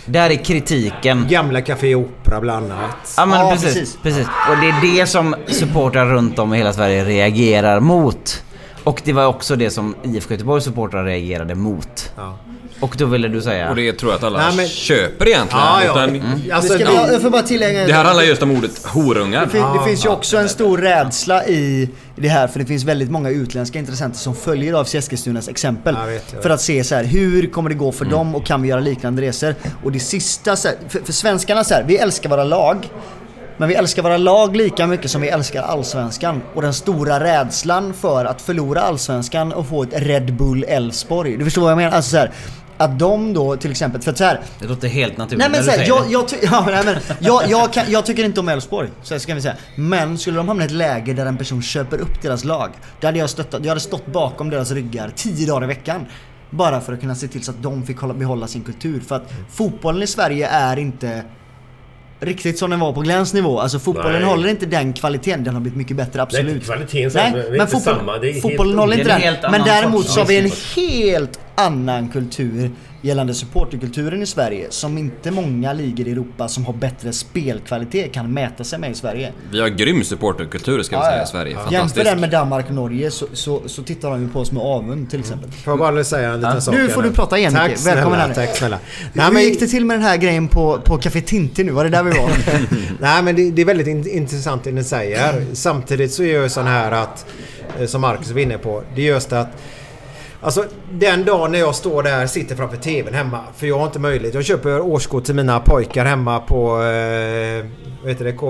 Där är kritiken. Gamla Café Opera bland annat. Ja men Ja, precis, precis. precis. Och det är det som supportrar runt om i hela Sverige reagerar mot. Och det var också det som IFK Göteborgs supportrar reagerade mot. Ja. Och då ville du säga? Och det tror jag att alla Nej, men- köper egentligen. Ja, ja. Utan Mm. Alltså, det- jag får bara tillägga det här handlar just om ordet horungar. Det, fin, det finns ju också en stor rädsla i det här för det finns väldigt många utländska intressenter som följer av Eskilstunas exempel. Jag vet, jag vet. För att se så här, hur kommer det gå för dem och kan vi göra liknande resor? Och det sista, så här, för, för svenskarna så här, vi älskar våra lag. Men vi älskar våra lag lika mycket som vi älskar allsvenskan. Och den stora rädslan för att förlora allsvenskan och få ett Red Bull Elfsborg. Du förstår vad jag menar? Alltså så här, att de då till exempel, för att så här, Det låter helt naturligt Nej men när du såhär, säger jag, det. jag, ty- [laughs] ja, nej, men, jag, jag, kan, jag tycker inte om Elfsborg, så ska vi säga. Men skulle de hamna i ett läge där en person köper upp deras lag, då hade jag stöttat, jag hade stått bakom deras ryggar 10 dagar i veckan. Bara för att kunna se till så att de fick hålla, behålla sin kultur. För att fotbollen i Sverige är inte riktigt som den var på Glens nivå. Alltså fotbollen Nej. håller inte den kvaliteten, den har blivit mycket bättre absolut. inte kvaliteten, så- Nej, är men fotboll, samma, är fotbollen håller inte är den. Men däremot så har vi en helt annan kultur gällande supporterkulturen i Sverige som inte många ligor i Europa som har bättre spelkvalitet kan mäta sig med i Sverige. Vi har grym supporterkultur ska vi säga i Sverige. Jämför Fantastiskt. den med Danmark och Norge så, så, så tittar de ju på oss med avund till exempel. Får jag bara säga en liten sak? Nu får du prata igen Tack Micke. Välkommen snälla, här. tack snälla. Nej, Hur gick det till med den här grejen på, på Café Tintin nu? Var det där vi var? [laughs] Nej men det, det är väldigt in, intressant det ni säger. Samtidigt så är det så här att, eh, som Marcus var inne på, det är just att Alltså den dagen när jag står där, sitter framför TVn hemma. För jag har inte möjlighet. Jag köper årskort till mina pojkar hemma på... Eh, vad heter det? KB?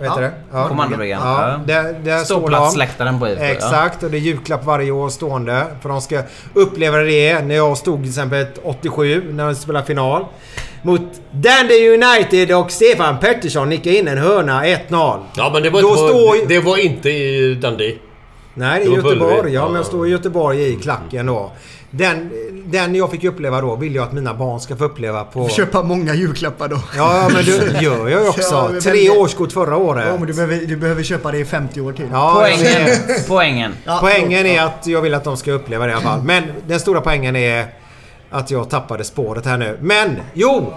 Vad heter Ja, det? kommandobriggan. Ja, Ja. där, där. Ståplatsläktaren på IFK, ja. Exakt, och det är julklapp varje år stående. För de ska uppleva det när jag stod till exempel 87 när de spelade final. Mot Dandy United och Stefan Pettersson nickade in en hörna 1-0. Ja men det var, Då inte, står- det var inte i Dundee. Nej, det är Göteborg. Ja, men Ja. jag står i Göteborg i klacken då. Den, den jag fick uppleva då vill jag att mina barn ska få uppleva på... Köpa många julklappar då. Ja, men det [laughs] gör jag ju också. Ja, men- Tre årskort förra året. Ja, men du behöver, du behöver köpa det i 50 år till. Ja, Poängen. Poängen. Ja, Poängen är att jag vill att de ska uppleva det i alla fall. Men den stora poängen är att jag tappade spåret här nu. Men, jo!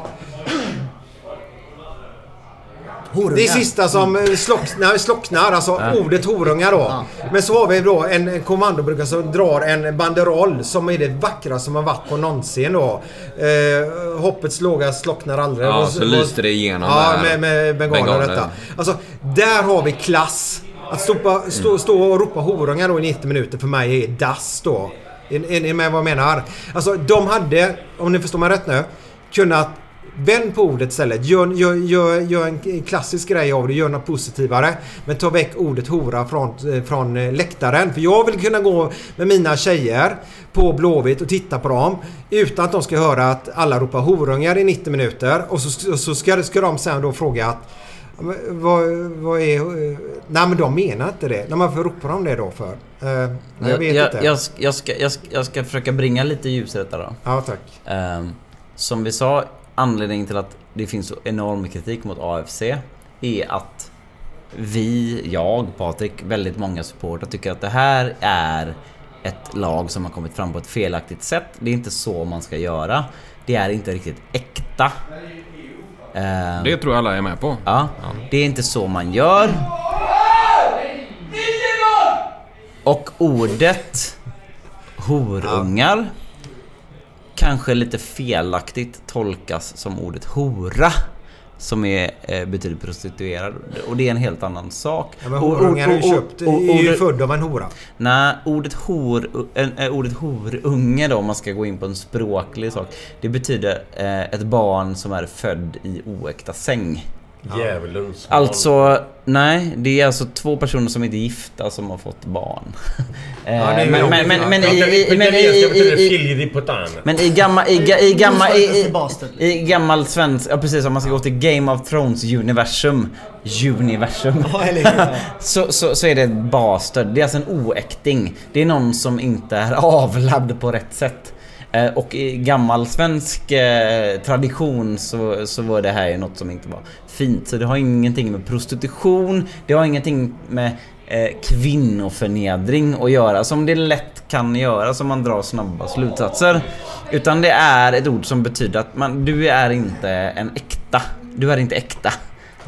Horungar. Det är sista som eh, slocknar, slocknar alltså ordet horungar då. Men så har vi då en, kommandobrukare som drar en banderoll som är det vackra som har varit på någonsin då. Eh, hoppets låga slocknar aldrig. Ja, Och- så lyste det igenom Ja, där. med, med bengaler och detta. ja. Alltså, där har vi klass. Att stå, stå, stå och ropa horungar då i 90 minuter för mig är dass då. Är ni med vad jag menar? Alltså de hade, om ni förstår mig rätt nu, kunnat Vänd på ordet istället. Gör, gör, gör, gör en klassisk grej av det. Gör något positivare. Men ta väck ordet hora från, eh, från eh, läktaren. För jag vill kunna gå med mina tjejer på Blåvitt och titta på dem. Utan att de ska höra att alla ropar horungar i 90 minuter. Och så, så ska, ska de sen då fråga att "Ja, men Vad, vad är... eh, Nej men de menar inte det. Nej, varför ropar de det då för? Jag vet jag, inte. jag, ska- jag, ska, jag, ska, jag ska försöka bringa lite ljus i detta då. Ja tack. Ehm, som vi sa, anledningen till att det finns så enorm kritik mot AFC är att vi, jag, Patrik, väldigt många supportrar tycker att det här är ett lag som har kommit fram på ett felaktigt sätt. Det är inte så man ska göra. Det är inte riktigt äkta. Ehm, Det tror jag alla är med på. Ja, det är inte så man gör. Och ordet horungar kanske lite felaktigt tolkas som ordet hora. Som är, eh, betyder prostituerad. Och det är en helt annan sak. Ja, men horungar är ju köpt, och- är ju född av en hora. Nej, ordet, hor, äh, ordet horunge då, om man ska gå in på en språklig sak. Det betyder eh, ett barn som är född i oäkta säng. Djävulens barn. Alltså, nej. Det är alltså två personer som inte är gifta som har fått barn. [laughs] Eh, men, men, men, i, men- i, gammal, i, ga- i [laughs] gammal, i, gammal svensk, ja precis om man ska gå till Game of Thrones universum, universum. [laughs] Så, så, så är det ett bastard. Det är alltså en oäkting. Det är någon som inte är avlad på rätt sätt. Eh, och i gammal svensk eh, tradition så, så var det här ju något som inte var fint. Så det har ingenting med prostitution, det har ingenting med eh, kvinnoförnedring att göra som det lätt kan göra som man drar snabba slutsatser. Utan det är ett ord som betyder att man, du är inte en äkta. Du är inte äkta.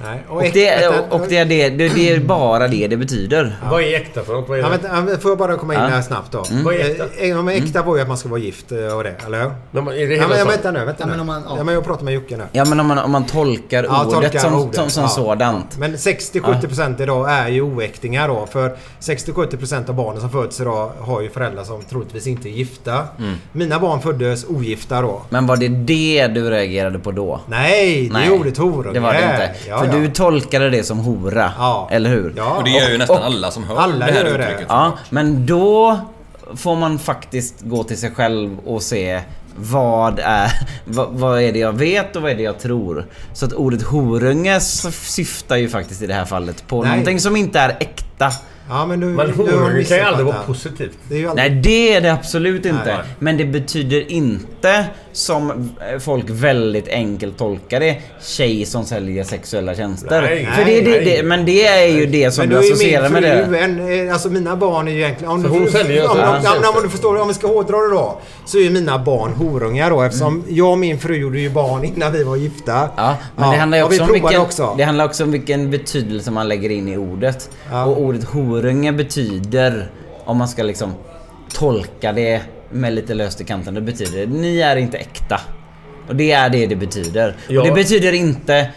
Nej. Och, äk- det, och, och det, är det, det, det är bara det det betyder. Vad är äkta för något? Vad är Ja, det? ja, får jag bara komma in Ja. här snabbt då? Mm. Vad är äkta? Eh, ja, men äkta var ju att man ska vara gift eh, och det, eller hur? Nej, men är det Ja, hela men, ja, vänta nu, vänta Ja, men om man- ja. ja, men jag pratar med Jocke nu. Ja men om man, om man tolkar Ja, ordet tolkar som, ordet, som, som ja. sådant. Men 60-70% idag är ju oäktingar då. För 60-70% av barnen som föds idag har ju föräldrar som troligtvis inte är gifta. Mm. Mina barn föddes ogifta då. Men var det det du reagerade på då? Nej, det Nej, är ordet horunge. Det var det inte. Ja. du tolkade det som hora. Ja. Eller hur? Ja. Och det gör ju nästan och- alla som hör alla det här gör det. uttrycket. Ja, men då får man faktiskt gå till sig själv och se vad är, vad, vad är det jag vet och vad är det jag tror? Så att ordet horunge syftar ju faktiskt i det här fallet på Nej. någonting som inte är äkta. Ja, men du, Men horunge kan ju aldrig vara positivt. Det är ju aldrig... Nej, det är det absolut inte. Nej. Men det betyder inte, som folk väldigt enkelt tolkar det, tjej som säljer sexuella tjänster. Nej, För det, är det, det, men det är ju det som Men du då är ju associerar min med det. fru en, eh, alltså mina barn är ju egentligen... Om Så du, hon säljer om, alltså om, om, om du förstår, om vi ska hårdra det då. Så är ju mina barn horungar då eftersom jag och min fru gjorde ju barn innan vi var gifta. Ja, men det Ja, handlar ju och vi också om, vilken, också. det handlar också om vilken betydelse man lägger in i ordet. Ja. Och ordet horunge betyder, om man ska liksom tolka det med lite löst i kanten, det betyder ni är inte äkta. Och det är det det betyder. Ja. Och det betyder inte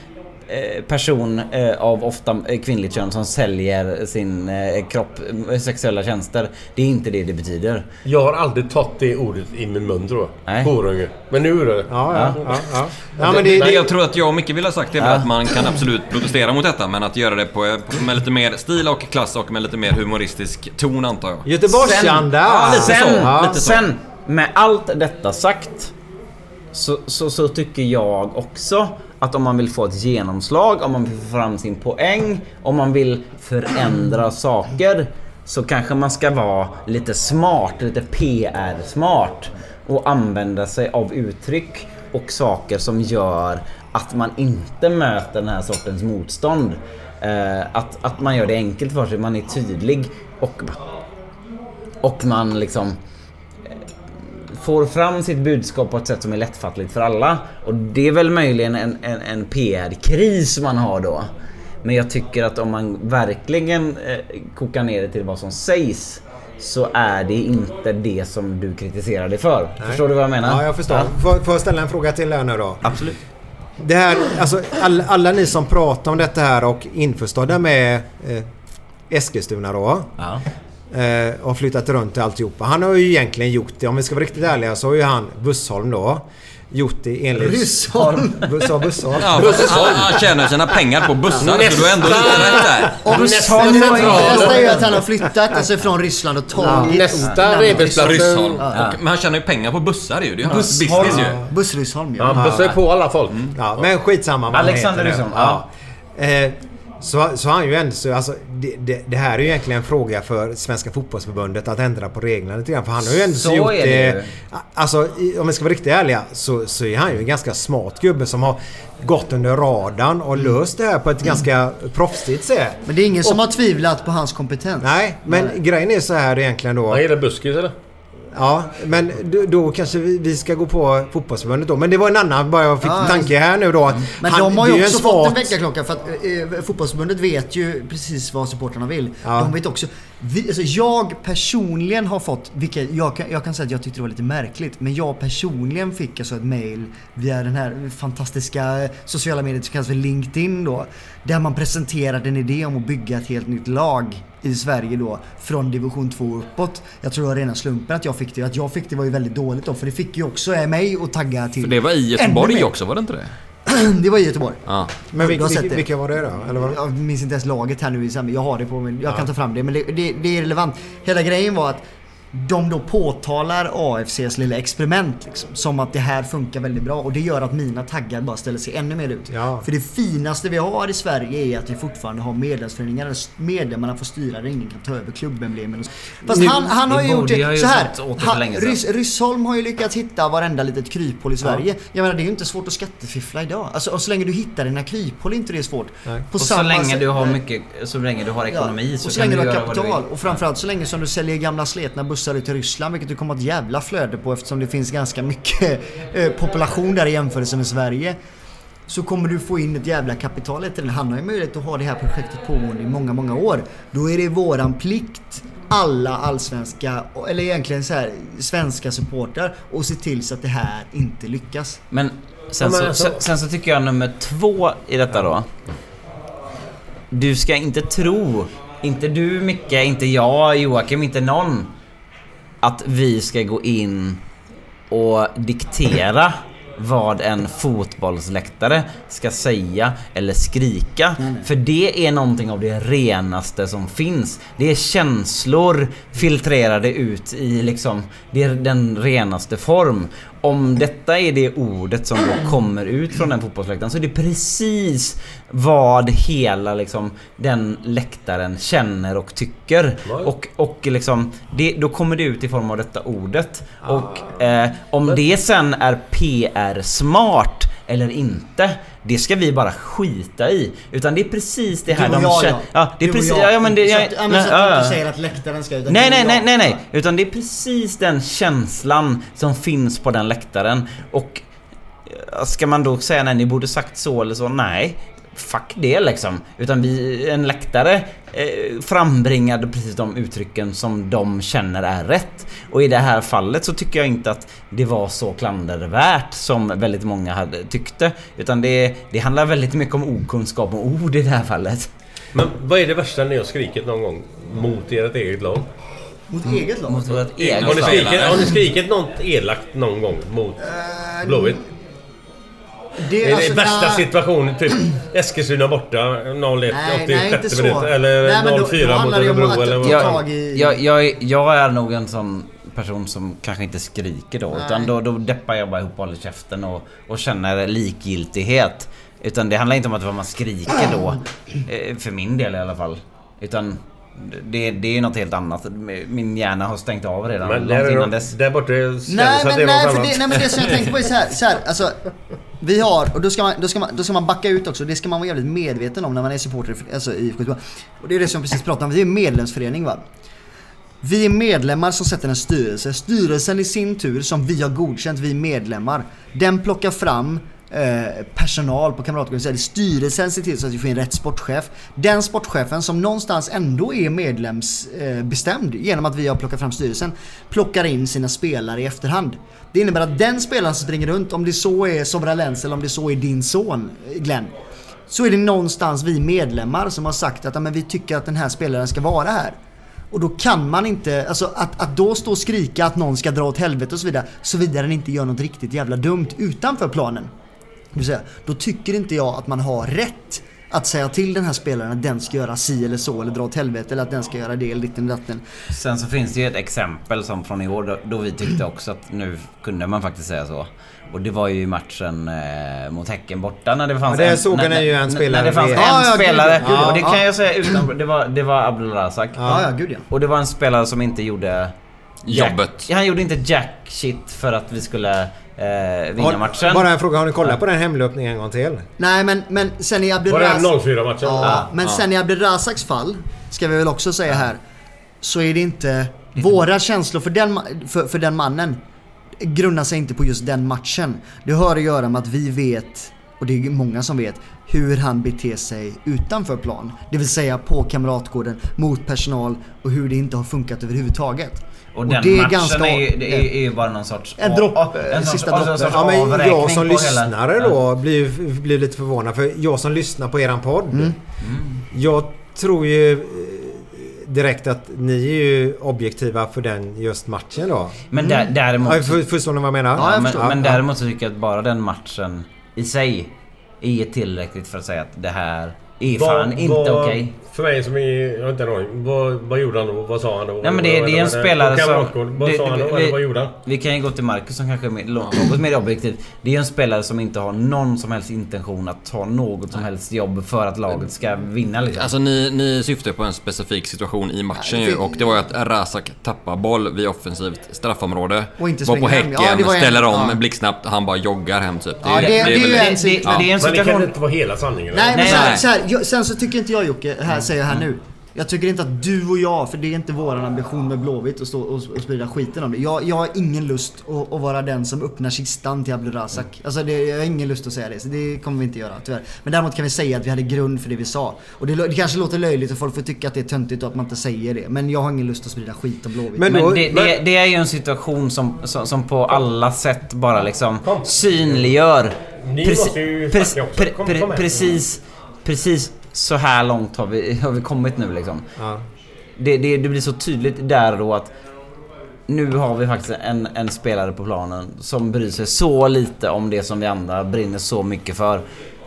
person eh, av ofta eh, kvinnligt kön som säljer sin eh, kropp, eh, sexuella tjänster. Det är inte det det betyder. Jag har aldrig tagit det ordet i min mun tror jag. Nej. Horunge. Men nu är det. Ja, ja, ja. ja. ja men det, jag tror att jag och Micke vill ha sagt det Ja. att man kan absolut protestera mot detta men att göra det på, med lite mer stil och klass och med lite mer humoristisk ton antar jag. Göteborgsanda! Ja, lite sen, så. Ja. Lite så. sen, med allt detta sagt så, så, så tycker jag också att om man vill få ett genomslag, om man vill få fram sin poäng, om man vill förändra saker så kanske man ska vara lite smart, lite PR-smart och använda sig av uttryck och saker som gör att man inte möter den här sortens motstånd. Eh, att, att man gör det enkelt för sig, man är tydlig och och man liksom eh, får fram sitt budskap på ett sätt som är lättfattligt för alla. Och det är väl möjligen en, en, en PR-kris man har då. Men jag tycker att om man verkligen eh, kokar ner det till vad som sägs så är det inte det som du kritiserar det för. Förstår du vad jag menar? Ja, jag förstår. Får, får jag ställa en fråga till här nu då? Absolut. Det här, alltså all, alla ni som pratar om detta här och införstådda med eh, Eskilstuna då. Ja. Eh, och flyttat runt och alltihopa. Han har ju egentligen gjort det, om vi ska vara riktigt ärliga, så har ju han, Bussholm då, gjort det enligt... Ryssholm. Bus- Sa Bussholm? Ja, fast han, han tjänar sina pengar på bussar så du har ändå lite rätt där. Och Nästa central. nästa är ju att han har flyttat alltså från Ryssland och tagit Nästa namnet Rebensplats. Ryssholm. Ja. Men han tjänar ju pengar på bussar ju. Det är ju hans Bussholm. business ju. Buss-Ryssholm Ja, ja. bussar ju på alla folk. Ja, men skitsamma vad han Alexander. Ryssholm, ja. Eh, så, så han ju ändå... så- Alltså, det, det, det här är ju egentligen en fråga för Svenska Fotbollsförbundet att ändra på reglerna lite grann. För han har ju ändå Så gjort är det ju. Alltså, om vi ska vara riktigt ärliga så, så är han ju en ganska smart gubbe som har gått under radarn och löst det här på ett ganska proffsigt sätt. Men det är ingen som har tvivlat på hans kompetens. Nej, men grejen är så här egentligen då. Han gillar buskis eller? Ja, men då, kanske vi, ska gå på fotbollsförbundet då. Men det var en annan, bara jag fick Ja, tanke här nu då. Att Men han, de har ju en också fått en väckarklocka för att eh, fotbollsförbundet vet ju precis vad supportrarna vill. Ja. De vet också. Vi, alltså jag personligen har fått, vilket jag kan, jag kan säga att jag tyckte det var lite märkligt, men jag personligen fick alltså ett mail via den här fantastiska sociala mediet som kallas för LinkedIn då. Där man presenterade en idé om att bygga ett helt nytt lag i Sverige då från division 2 uppåt. Jag tror det var rena slumpen att jag fick det. Att jag fick det var ju väldigt dåligt då för det fick ju också mig att tagga till För det var i Göteborg också, var det inte det? [clears throat] Det var i Göteborg. Ja. Men vilka, sett vilka, var det då? Eller vad? Jag minns inte ens laget här nu i. Jag har det på min, Jag kan ta fram det. Men det, det, det är relevant. Hela grejen var att de då påtalar AFCs lilla experiment liksom, som att det här funkar väldigt bra och det gör att mina taggar bara ställer sig ännu mer ut. Ja. För det finaste vi har i Sverige är att vi fortfarande har medlemsföreningar där medlemmarna får styra där ingen kan ta över klubbemblemen. så. Fast Nu- han, han har det ju gjort det så här. Han. Rys, Ryssholm har ju lyckats hitta varenda litet kryphål i Sverige. Jag menar det är ju inte svårt att skattefiffla idag. Alltså, och så länge du hittar dina kryphål är inte det svårt. Nej. På Och så länge sätt- du har mycket, så länge du har ekonomi Ja, så, och så kan länge du du har du kapital vill. och framförallt så länge som du säljer gamla sletna bussar ut till Ryssland vilket du kommer ett jävla flöde på eftersom det finns ganska mycket [laughs] eh, population där i jämförelse med Sverige. så kommer du få in ett jävla kapital efter den. Han har ju möjlighet att ha det här projektet pågående i många, många år. Då är det våran plikt alla allsvenska, eller egentligen så här, svenska supportrar och se till så att det här inte lyckas. Men sen, så, alltså- sen, sen så tycker jag nummer två i detta då. Du ska inte tro, inte du Micke, inte jag, Joakim, inte någon, att vi ska gå in och diktera vad en fotbollsläktare ska säga eller skrika. För det är någonting av det renaste som finns. Det är känslor filtrerade ut i liksom det är den renaste form. Om detta är det ordet som då kommer ut från den fotbollsläktaren så är det precis vad hela liksom den läktaren känner och tycker. Och, och liksom det, då kommer det ut i form av detta ordet. Och eh, om det sen är PR-smart eller inte det ska vi bara skita i. Utan det är precis det här Du och de jag, känner. ja. Det är Du precis... jag. Ja, men det, Så jag, att- ja, men nej, så att du inte säger att läktaren ska... utan Nej, nej, nej, nej, nej. Utan det är precis den känslan som finns på den läktaren. Och eh, ska man då säga nej, ni borde sagt så eller så? Nej. Fuck det liksom. Utan vi, en läktare eh, frambringade precis de uttrycken som de känner är rätt. Och i det här fallet så tycker jag inte att det var så klandervärt som väldigt många hade tyckte. Utan det, det handlar väldigt mycket om okunskap och ord i det här fallet. Men vad är det värsta ni har skrikit någon gång mot ert eget lag? Mot eget lag? Mot vårt eget Har ni lag. skrikit, har ni skrikit något elakt någon gång mot Blåvitt? Det, Är det alltså, värsta nej. situationen? Typ Eskilstuna borta 0-1 Nej, nej, inte 86 så. minut eller Nej, men då- 0-4 då mot Örebro eller vad? tag i- Jag, jag, jag är nog en sån person som kanske inte skriker då. Nej. Utan då, då deppar jag bara ihop och håller käften och, och känner likgiltighet. Utan det handlar inte om att vad man skriker då. eh, För min del i alla fall. Utan det, det är något helt annat. Min hjärna har stängt av redan Men långt där, innan är- dess. där borta kändes Nej att men, det var nej, något för det, nej men det som jag tänker på är så här, så här alltså vi har, och då ska, man, då, ska man, då ska man backa ut också, det ska man vara jävligt medveten om när man är supporter för- alltså, i IFK Göteborg. Och det är det som jag precis pratade om, vi är en medlemsförening va. Vi är medlemmar som sätter en styrelse. Styrelsen i sin tur, som vi har godkänt, vi medlemmar, den plockar fram eh, personal på Kamratgården. eller Styrelsen ser till så att vi får in rätt sportchef. Den sportchefen som någonstans ändå är medlemsbestämd eh, genom att vi har plockat fram styrelsen, plockar in sina spelare i efterhand. Det innebär att den spelaren som springer runt, om det så är Sobra Lenz eller om det så är din son Glenn, så är det någonstans vi medlemmar som har sagt att ja, men vi tycker att den här spelaren ska vara här. Och då kan man inte, alltså att, att då stå och skrika att någon ska dra åt helvete och så vidare, såvida den inte gör något riktigt jävla dumt utanför planen. Det vill säga, då tycker inte jag att man har rätt att säga till den här spelaren att den ska göra si eller så eller dra åt helvete eller att den ska göra det eller ditten datten. Sen så finns det ju ett exempel som från i år då, då vi tyckte också att nu kunde man faktiskt säga så. Och det var ju i matchen eh, mot Häcken borta när det fanns Ja, där en... såg när, ni ju en när- spelare När det fanns en Ja, ja, gud, spelare. gud, ja. och det kan Ja. jag säga utan... Det var, det var Abdulrazak. Ja, ja, gud ja. Och det var en spelare som inte gjorde... Jack, Jobbet. Han gjorde inte jack shit för att vi skulle eh, vinna matchen. Bara en fråga, har ni kollat på den hemlöpningen en gång till? Nej men, men sen i Var det Abdelrazak... en 0-4 matchen? Ja, men sen i Abdelrazaks fall, ska vi väl också säga här, så är det inte... Våra känslor för den, för, för den mannen grundar sig inte på just den matchen. Det har att göra med att vi vet, och det är många som vet, hur han beter sig utanför plan. Det vill säga på kamratgården, mot personal och hur det inte har funkat överhuvudtaget. Och den det är matchen ganska- är, ju, det är, är ju bara någon sorts... En dropp- ja, en sorts- sista en droppen. sorts Ja, men jag som hela- lyssnare Ja. då blir, blir lite förvånad. För jag som lyssnar på eran podd. Mm. Jag tror ju eh, direkt att ni är ju objektiva för den just matchen då. Men där, däremot... Ja, för, förstår ni vad jag menar? Ja, jag men, förstår. men däremot så tycker jag att bara den matchen i sig är tillräckligt för att säga att det här är fan inte okej. För mig som är... Jag har inte en aning. Vad, vad gjorde han då? Vad sa han då? Nej men det, det är en spelare som... Vad det- sa han då? vi- Eller vad gjorde han? Vi kan ju gå till Marcus som kanske är mer- något mer objektivt. Det är en spelare som inte har någon som helst intention att ta något som helst jobb för att laget ska vinna liksom. Alltså ni, ni syftar på en specifik situation i matchen ju och det var ju att Razak tappar boll vid offensivt straffområde. Och inte var på häcken, Ja, en- ställer om ja. blixtsnabbt, han bara joggar hem typ. Ja, det- det det, det, är en Men det kan situation... inte vara hela sanningen. Nej men Nej, så här, så här, jag, sen så tycker inte jag Jocke, här säger jag här nu. Jag tycker inte att du och jag, för det är inte våran ambition med Blåvitt att stå och, och sprida skiten om det. Jag, jag har ingen lust att, att vara den som öppnar kistan till Abdulrazak. Alltså det, jag har ingen lust att säga det, så det kommer vi inte göra tyvärr. Men däremot kan vi säga att vi hade grund för det vi sa. Och det, det kanske låter löjligt och folk får tycka att det är töntigt och att man inte säger det. Men jag har ingen lust att sprida skit om Blåvitt. Men, det, det, det är ju en situation som, som, som på alla sätt bara liksom synliggör Ni måste ju pre- pre- pre- precis, precis så här långt har vi, har vi kommit nu liksom. Det, det, det blir så tydligt där då att nu har vi faktiskt en, en spelare på planen som bryr sig så lite om det som vi andra brinner så mycket för.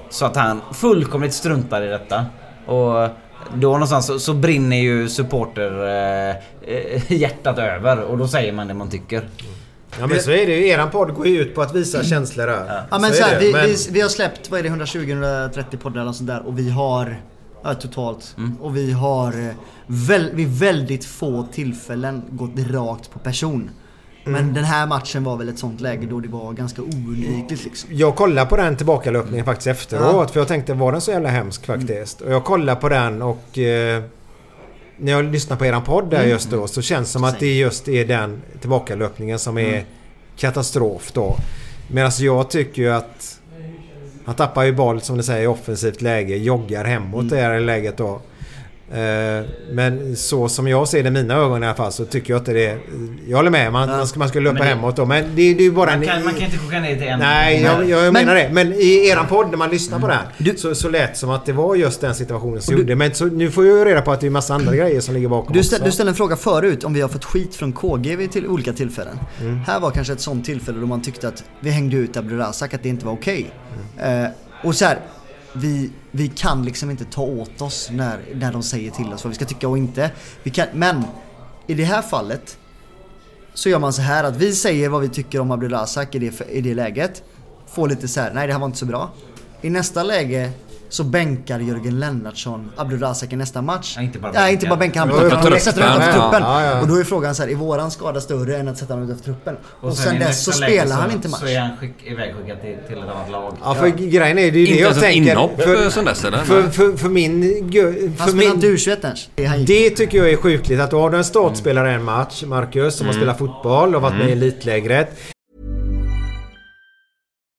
Så att han fullkomligt struntar i detta. Och då någonstans så, så brinner ju supporter eh, eh, hjärtat över och då säger man det man tycker. Ja men så är det ju. Eran podd går ju ut på att visa känslor här. Ja men är så här, vi, Men- vi, vi har släppt, vad är det, 120-130 poddar eller sånt där och vi har Ja, totalt. Och vi har eh, väl, vid väldigt få tillfällen gått rakt på person. Men Mm. den här matchen var väl ett sånt läge då det var ganska oundvikligt liksom. Jag kollade på den tillbakalöpningen faktiskt efteråt. För jag tänkte, var den så jävla hemsk faktiskt? Och jag kollade på den och... Eh, när jag lyssnade på eran podd där Mm. just då så känns det som att det just är den tillbakalöpningen som är Mm. katastrof då. Medan jag tycker ju att... Han tappar ju boll som du säger i offensivt läge. Joggar hemåt Mm. det här läget då. Eh, Men så som jag ser det i mina ögon i alla fall så tycker jag inte det... Jag håller med, man, man, ska, man ska löpa Men det- hemåt då. Men det, det är ju bara Man en... kan, man kan inte koka ner det till en. Nej, jag, jag Men- menar det. Men i eran podd när man lyssnar på den så, så lät som att det var just den situationen som du- gjorde. Men så, nu får jag ju reda på att det är massa andra grejer som ligger bakom Du, ställ, du ställde en fråga förut om vi har fått skit från KG vid till olika tillfällen. Mm. Här var kanske ett sånt tillfälle då man tyckte att vi hängde ut Abdulrazak, att det inte var okej. Mm. Eh, och så här, vi, vi kan liksom inte ta åt oss när, när de säger till oss vad vi ska tycka och inte. Vi kan, men i det här fallet så gör man så här att vi säger vad vi tycker om Abdulrazak i det, i det läget. Får lite så här, nej det här var inte så bra. I nästa läge så bänkar Jörgen Lennartsson Abdulrazak i nästa match. Ja, inte bara Nej, inte bara bänkar han, utan sätter honom utanför truppen. Och då är frågan så här, är våran skada större än att sätta honom utanför truppen? Och, sen, dess så spelar han inte match. Så är han skick, ivägskickad till, till ett annat lag. Ja, för grejen är det är det Inte jag ens ett tänker. inhopp för, sen dess eller? för, för, för min... Han För spelar inte min U21 ens. Det tycker jag är sjukligt att då har du en startspelare en match, Marcus, som har spelat fotboll och varit med i elitlägret.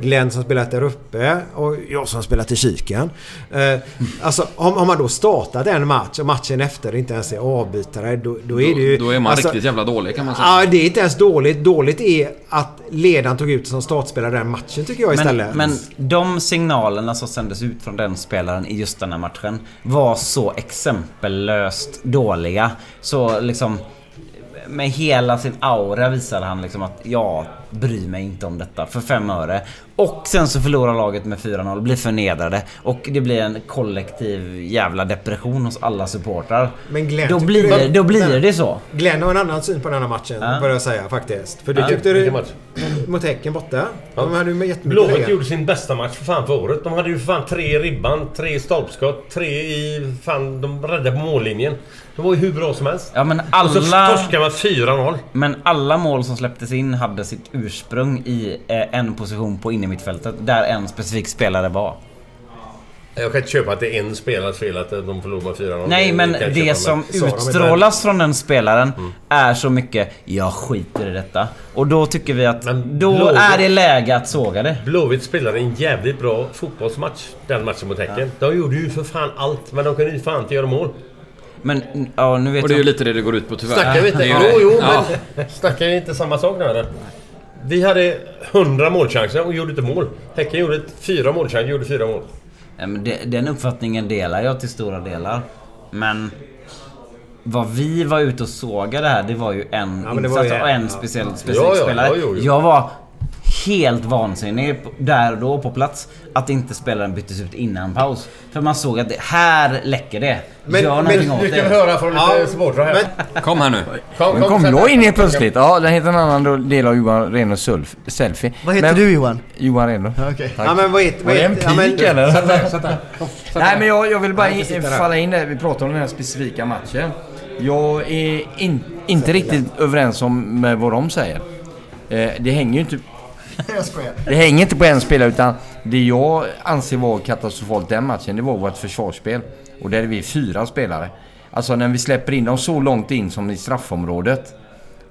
Glenn som spelat där uppe och jag som spelat i kiken. Eh, alltså om, om man då startat en match och matchen efter inte ens är avbytare då, då är det ju... Då är man alltså, riktigt jävla dålig kan man säga. Ja, det är inte ens dåligt. Dåligt är att ledaren tog ut som startspelare den matchen tycker jag istället. Men, men de signalerna som sändes ut från den spelaren i just den här matchen var så exempellöst dåliga. Så liksom med hela sin aura visade han liksom att ja, bryr mig inte om detta för fem öre. Och sen så förlorar laget med 4-0, blir förnedrade och det blir en kollektiv jävla depression hos alla supportrar. Men Glenn, då blir, det, då blir Men- det så. Glenn har en annan syn på den här matchen, Ja. börjar jag säga faktiskt. För du Ja, tyckte du... match? [clears throat] Mot Häcken borta. De hade ju Blåvitt gjorde sin bästa match för fan för året. De hade ju för fan tre i ribban, tre i stolpskott, tre i... Fan, de räddade på mållinjen. De var ju hur bra som helst. Ja men Och så alla... torskade man 4-0. Men alla mål som släpptes in hade sitt ursprung i eh, en position på innermittfältet där en specifik spelare var. Jag kan inte köpa att det är en spelares fel att de förlorade med 4-0. Nej men det köpa, som men- utstrålas från den spelaren är så mycket Jag skiter i detta. Och då tycker vi att då Blåvitt- är det läge att såga det. Blåvitt spelade en jävligt bra fotbollsmatch den matchen mot Häcken. De gjorde ju för fan allt, men de kunde ju fan inte göra mål. Men ja, nu vet Och det är ju lite det det går ut på tyvärr. Snackar vi inte... Det Jo, det. jo, Ja. men... [laughs] Snackar vi inte samma sak nu eller? Vi hade 100 målchanser och gjorde inte mål. Häcken gjorde fyra målchanser och gjorde fyra mål. Ja, den uppfattningen delar jag till stora delar. Men... Vad vi var ute och sågade här, det var ju en Ja, men det var insats och en ja. speciell, speciell ja, spelare. Jag var helt vansinnig där och då på plats att inte spelaren byttes ut innan paus. För man såg att det, här läcker det. Men- Gör men någonting åt Nu det. ska vi höra från lite supportrar här. Kom här nu. Kom, kom sätt jag in helt plötsligt. Ja, det heter en annan del av Johan Reno Sulf, Selfie. Vad heter du Johan? Johan Reno. Okej. Tack. Ja men vad heter... Var det en heter ja, men- pik eller? Sätt där, sätt där. Kom, sätt Nej där. men jag, jag vill bara Jag in, falla in där. Vi pratar om den här specifika matchen. Jag är in, inte riktigt överens om med vad de säger. Eh, det hänger ju inte... Jag skojar. Det hänger inte på en spelare utan det jag anser var katastrofalt den matchen det var vårt försvarsspel. Och där är vi fyra spelare. Alltså när vi släpper in dem så långt in som i straffområdet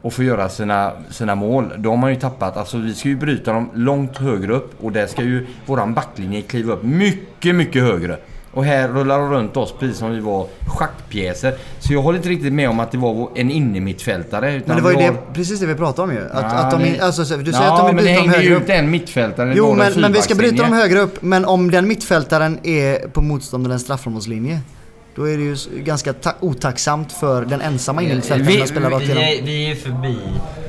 och får göra sina, sina mål. Då har man ju tappat. Alltså vi ska ju bryta dem långt högre upp och där ska ju våran backlinje kliva upp mycket, mycket högre. Och här rullar de runt oss precis som vi var schackpjäser. Så jag håller inte riktigt med om att det var en innermittfältare. utan Men det var ju det, precis det vi pratade om ju. Att, Ja, att de, det- alltså, så- du säger Ja, att de vill men det bryta dem hängde ju högre upp. ut en mittfältare. Det Jo men, men vi ska bryta dem högre upp. Men om den mittfältaren är på motståndarens straffområdeslinje. Då är det ju ganska ta- otacksamt för den ensamma innermittfältaren att spela rakt vi, igenom. är, vi är ju förbi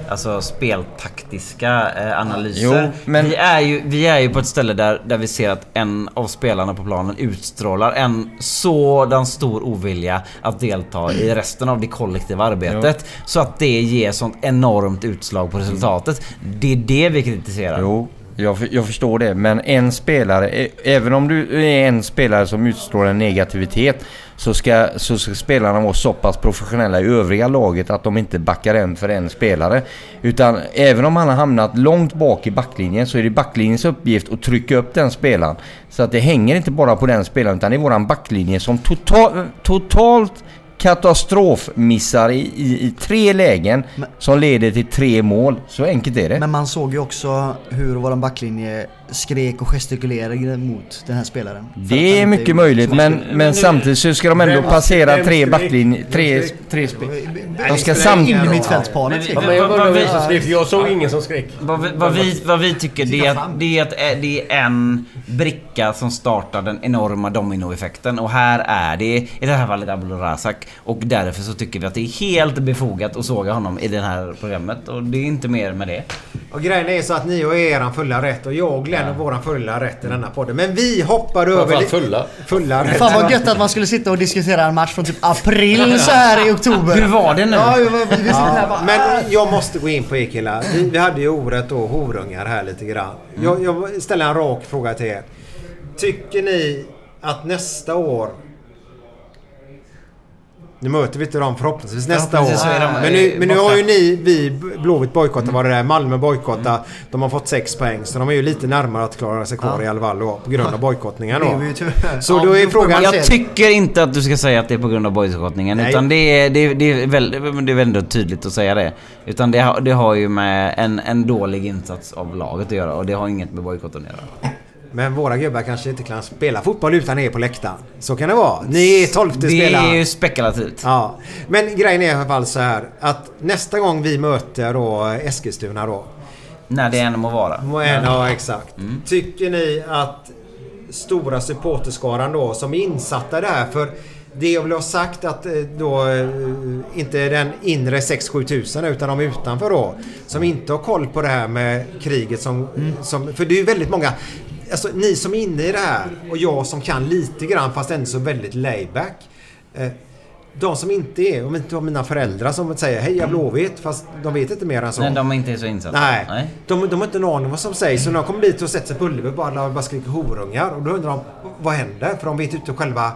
alltså, speltaktiska eh, analyser. Jo, men- vi, är ju, vi är ju på ett ställe där, där vi ser att en av spelarna på planen utstrålar en sådan stor ovilja att delta i resten av det kollektiva arbetet. Så att det ger sånt enormt utslag på resultatet. Det är det vi kritiserar. Jo, jag, jag förstår det. Men en spelare, ä- även om du är en spelare som utstrålar en negativitet så ska, så ska spelarna vara så pass professionella i övriga laget att de inte backar en för en spelare. Utan även om han har hamnat långt bak i backlinjen så är det backlinjens uppgift att trycka upp den spelaren. Så att det hänger inte bara på den spelaren utan det är våran backlinje som total, totalt katastrofmissar i, i, i tre lägen som leder till tre mål. Så enkelt är det. Men man såg ju också hur våran backlinje skrek och gestikulerade mot den här spelaren. Det är mycket möjligt men, men samtidigt så ska de ändå Vem- passera vem tre backlinjer... Tre, tre skrek? spe- De ska samtidigt... Innermittfältsparet Ja, men jag såg ingen som skrek. Vad vi, vad, vi, vad vi tycker det är, att, det, är att eh, det är en bricka som startar den enorma dominoeffekten. Och här är det i det här fallet Abdul Razak. Och därför så tycker vi att det är helt befogat att såga honom i det här programmet. Och det är inte mer med det. Och grejen är så att ni och eran fulla rätt. Och jag och Glenn och våran fulla rätt i denna podden. Men vi hoppar över... Framförallt fulla. Fulla rätt. Fan vad gött att man skulle sitta och diskutera en match från typ april så här i oktober. Hur var det nu? Ja, vi, vi, vi sitter här Ja, bara... men jag måste gå in på er killar. Vi, vi hade ju ordet då horungar här lite grann. Jag, jag ställer en rak fråga till er. Tycker ni att nästa år nu möter vi inte dem förhoppningsvis nästa år. De, Men nu, men nu har ju ni, vi Blåvitt bojkottat var det där. Malmö bojkottat. De har fått 6 poäng. Så de är ju lite närmare att klara sig kvar i alla fall. På grund av bojkottningen då. Så Ja, då är frågan... Jag tycker inte att du ska säga att det är på grund av bojkottningen Nej. utan det är, det, är- det, är väl, det är väldigt tydligt att säga det. Utan det, har- det har ju med en, en dålig insats av laget att göra och det har inget med bojkotten att göra. Men våra gubbar kanske inte kan spela fotboll utan er på läktaren. Så kan det vara. Ni är tolfte Det spelare. är ju spekulativt. Ja. Men grejen är i alla fall så här att nästa gång vi möter då Eskilstuna då. När det än må vara. Ja, exakt. Tycker ni att stora supporterskaran då som är insatta det här för Det jag vill ha sagt att eh, då eh, inte den inre 6-7 tusen utan de utanför då. Som inte har koll på det här med kriget som... som för det är ju väldigt många... Alltså ni som är inne i det här och jag som kan lite grann fast ändå så väldigt layback. Eh, de som inte är, om inte har mina föräldrar som säger heja Blåvitt fast de vet inte mer än så. Nej, de är inte så insatta. Nej. Nej. De, de har inte en aning om vad som sägs. Så när de kommer dit och sätter sig på Ullevi och bara, bara skriker horungar. Och då undrar de, vad händer? För de vet inte själva,